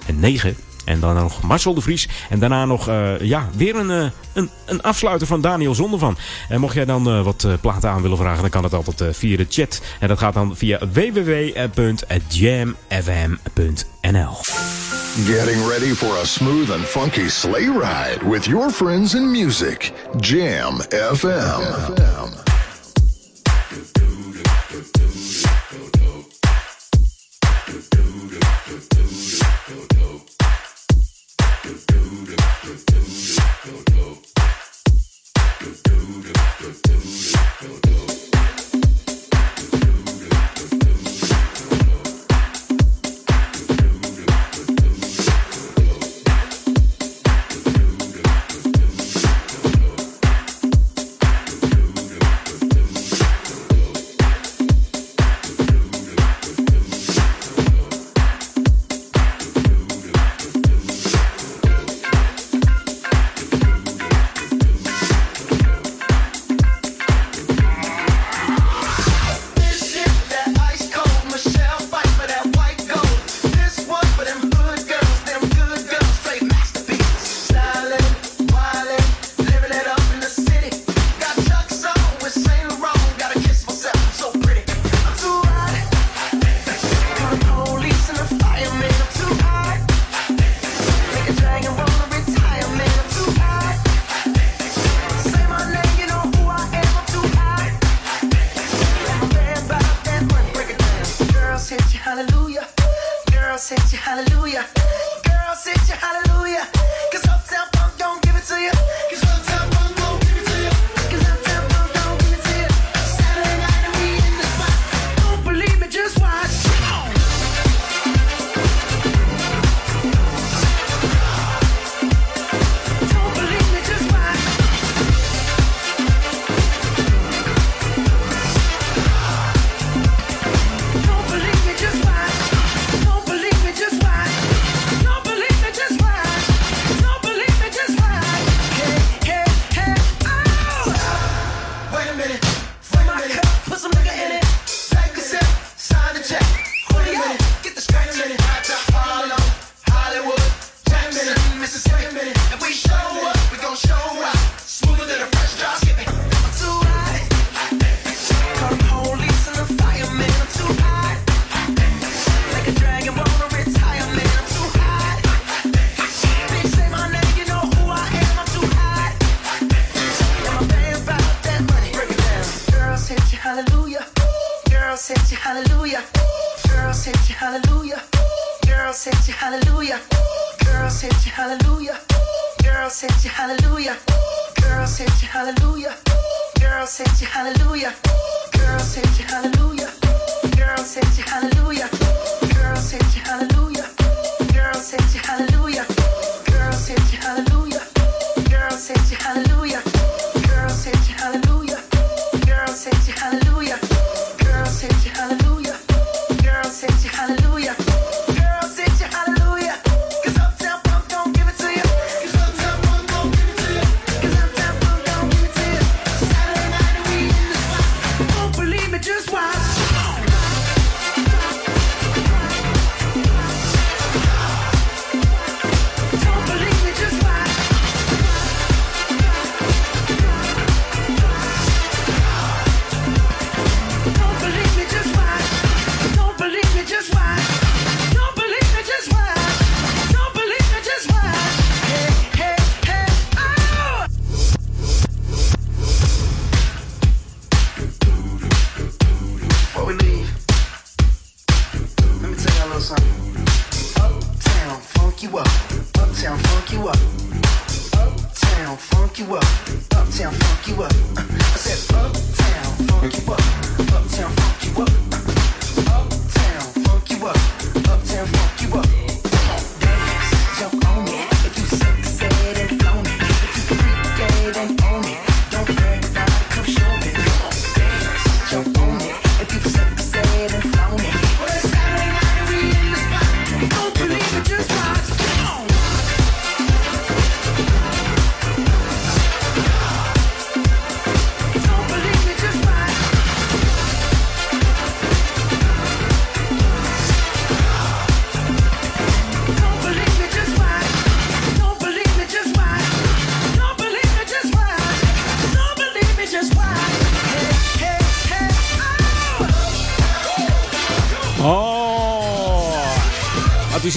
S6: en negen. En dan nog Marcel de Vries. En daarna nog uh, ja, weer een, uh, een, een afsluiter van Daniel Zondervan. En mocht jij dan uh, wat platen aan willen vragen, dan kan dat altijd via de chat. En dat gaat dan via www.jamfm.nl.
S4: Getting ready for a smooth and funky sleigh ride with your friends in music. Jam FM.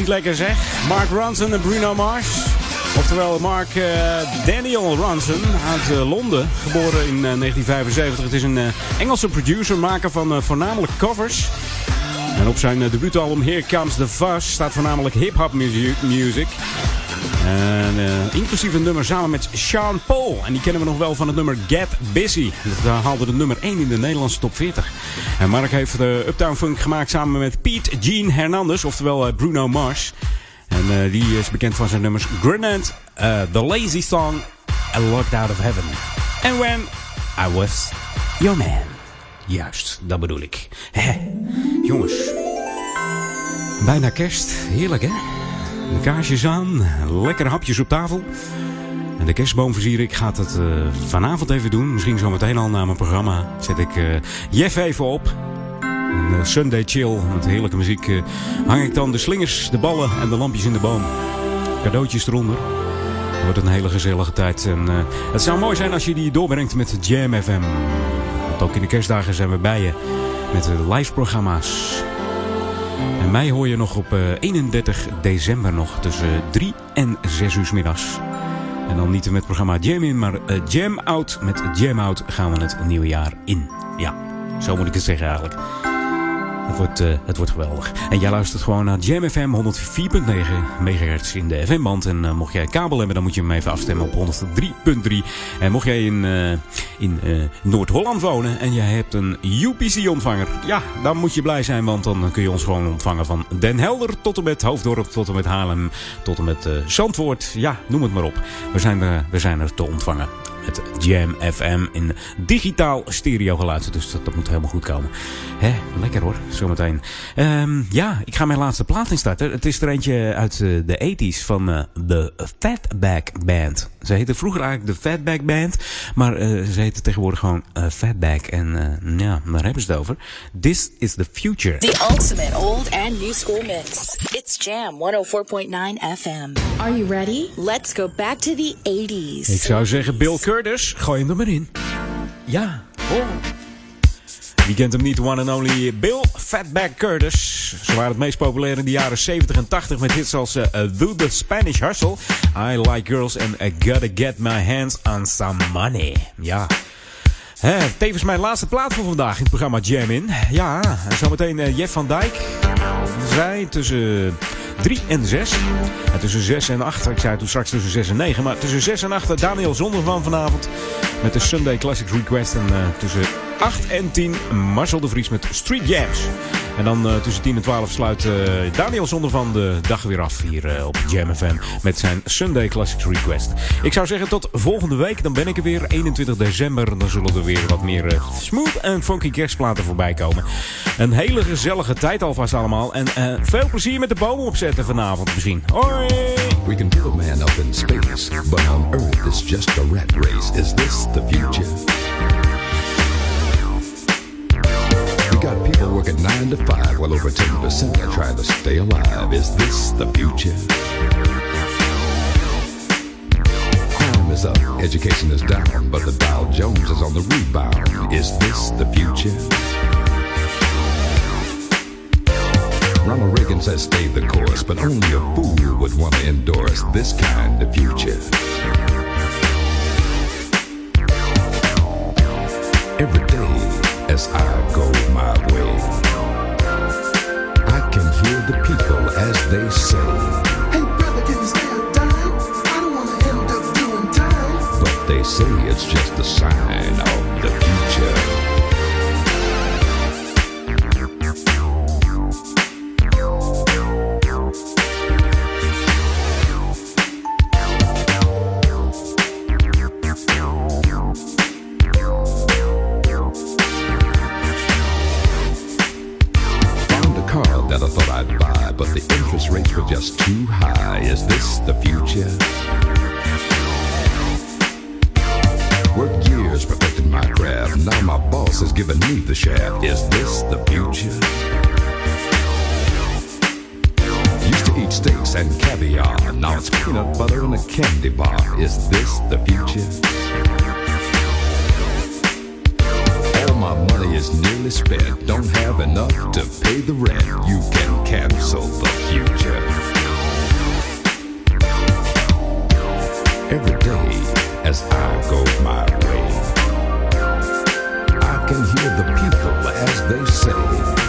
S6: Lekker zeg. Mark Ronson en Bruno Mars. Oftewel Mark eh, Daniel Ronson uit eh, Londen, geboren in eh, 1975. Het is een eh, Engelse producer, maker van eh, voornamelijk covers. En op zijn eh, debuutalbum Here Comes the Fuss staat voornamelijk hip-hop music. En, eh, inclusief een nummer samen met Sean Paul. En die kennen we nog wel van het nummer Get Busy. Dat eh, haalde de nummer 1 in de Nederlandse top 40. En Mark heeft de Uptown Funk gemaakt samen met Pete Gene Hernandez, oftewel eh, Bruno Mars. En eh, die is bekend van zijn nummers Grenade, eh, The Lazy Song en Locked Out of Heaven. And When I Was Your Man. Juist, dat bedoel ik. Jongens, bijna kerst. Heerlijk hè? Kaarsjes aan, lekkere hapjes op tafel. De kerstboom versieren, ik ga het eh, vanavond even doen. Misschien zometeen al na mijn programma zet ik eh, Jeff even op. Een eh, Sunday chill met heerlijke muziek. hang ik dan de slingers, de ballen en de lampjes in de boom. Cadeautjes eronder. Wordt een hele gezellige tijd. En, het zou mooi zijn als je die doorbrengt met Jam FM. Want ook in de kerstdagen zijn we bij je met live programma's. En mij hoor je nog op eh, 31 december nog tussen 3 en 6 uur middags. En dan niet met het programma Jam in, maar eh, Jam Out. Met Jam Out gaan we het nieuwe jaar in. Ja, zo moet ik het zeggen eigenlijk. Het wordt, eh, het wordt geweldig. En jij luistert gewoon naar Jam FM 104.9 megahertz in de FM-band. En eh, mocht jij kabel hebben, dan moet je hem even afstemmen op 103.3. En mocht jij in, eh, in Noord-Holland wonen en jij hebt een UPC-ontvanger. Ja, dan moet je blij zijn, want dan kun je ons gewoon ontvangen van Den Helder tot en met Hoofddorp, tot en met Haarlem, tot en met Zandvoort. Ja, noem het maar op. We zijn, we zijn er te ontvangen. Met Jam FM in digitaal stereo geluid. Dus dat, moet helemaal goed komen. Hè, lekker hoor, zometeen. Ehm, ja, ik ga mijn laatste plaat instarten. Het is er eentje uit eh, de 80s van eh, de Fatback Band. Ze heette vroeger eigenlijk de Fatback Band. Maar eh, ze heette tegenwoordig gewoon eh, Fatback. En eh, ja, daar hebben ze het over. This is the future.
S10: The ultimate old and new school mix. It's Jam 104.9 FM. Are you ready? Let's go back to the 80s.
S6: Ik zou zeggen Bill Curtis, gooi hem er maar in. Ja. Oh. Wie kent hem niet, one and only Bill Fatback Curtis. Ze waren het meest populair in de jaren 70 en 80 met hits als uh, Do the Spanish Hustle, I Like Girls en I Gotta Get My Hands on Some Money. Ja. Tevens mijn laatste plaat voor vandaag in het programma Jam In. Ja, en zometeen eh, Jeff van Dijk. zei tussen 3 en 6. En tussen 6 en 8, ik zei toen straks tussen 6 en 9. Maar tussen 6 en 8 Daniel Zonder van vanavond. Met de Sunday Classics Request. En eh, tussen 8 en 10 Marcel de Vries met Street Jams. En dan eh, tussen 10 en 12 sluit eh, Daniel Zonder van de dag weer af hier eh, op Jam FM. Met zijn Sunday Classics Request. Ik zou zeggen tot volgende week. Dan ben ik er weer 21 december. Dan zullen er weer wat meer smooth en funky kerstplaten voorbij komen. Een hele gezellige tijd alvast allemaal. En veel plezier met de bomen opzetten vanavond misschien. Hoi!
S22: We can build man up in space, but on Earth it's just a rat race. Is this the future? People working 9 to 5, while over 10% are trying to stay alive. Is this the future? Crime is up, education is down, but the Dow Jones is on the rebound. Is this the future? Ronald Reagan says stay the course, but only a fool would want to endorse this kind of future. As I go my way, I can hear the people as they say,
S5: Hey brother, can you spare a dime? I don't wanna end up doing time.
S22: but they say it's just a sign of the future. Just too high. Is this the future? Worked years perfecting my craft. Now my boss is giving me the shaft. Is this the future? Used to eat steaks and caviar. Now it's peanut butter and a candy bar. Is this the future? My money is nearly spent. Don't have enough to pay the rent. You can cancel the future. Every day as I go my way, I can hear the people as they say,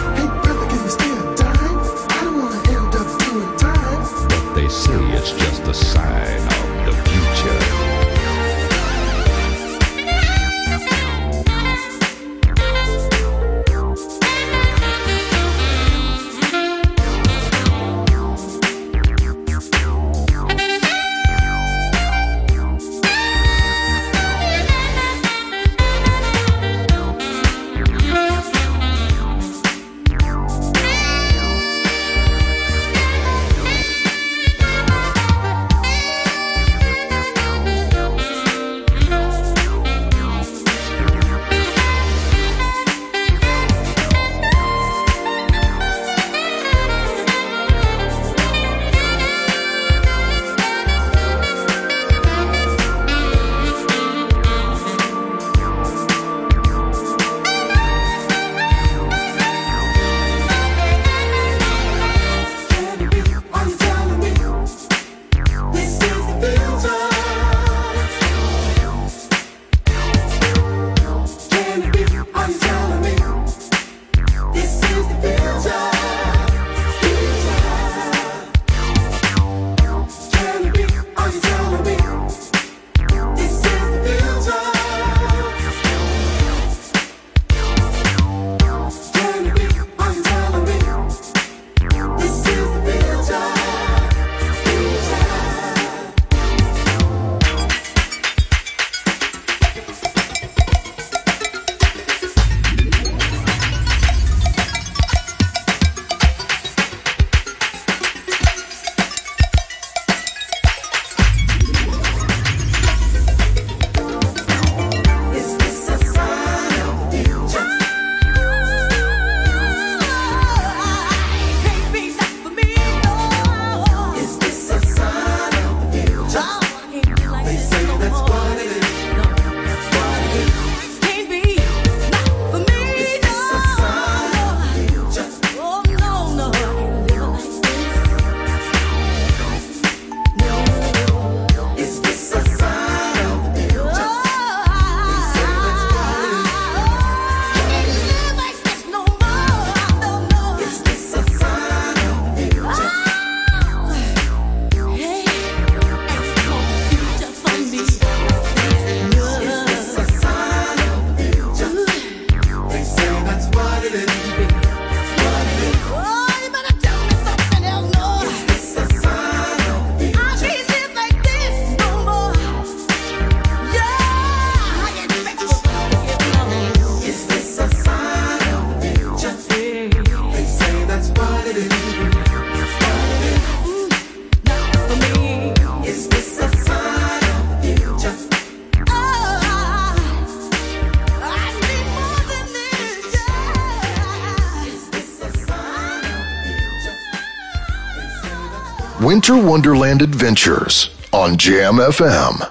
S4: Winter Wonderland Adventures on Jam FM.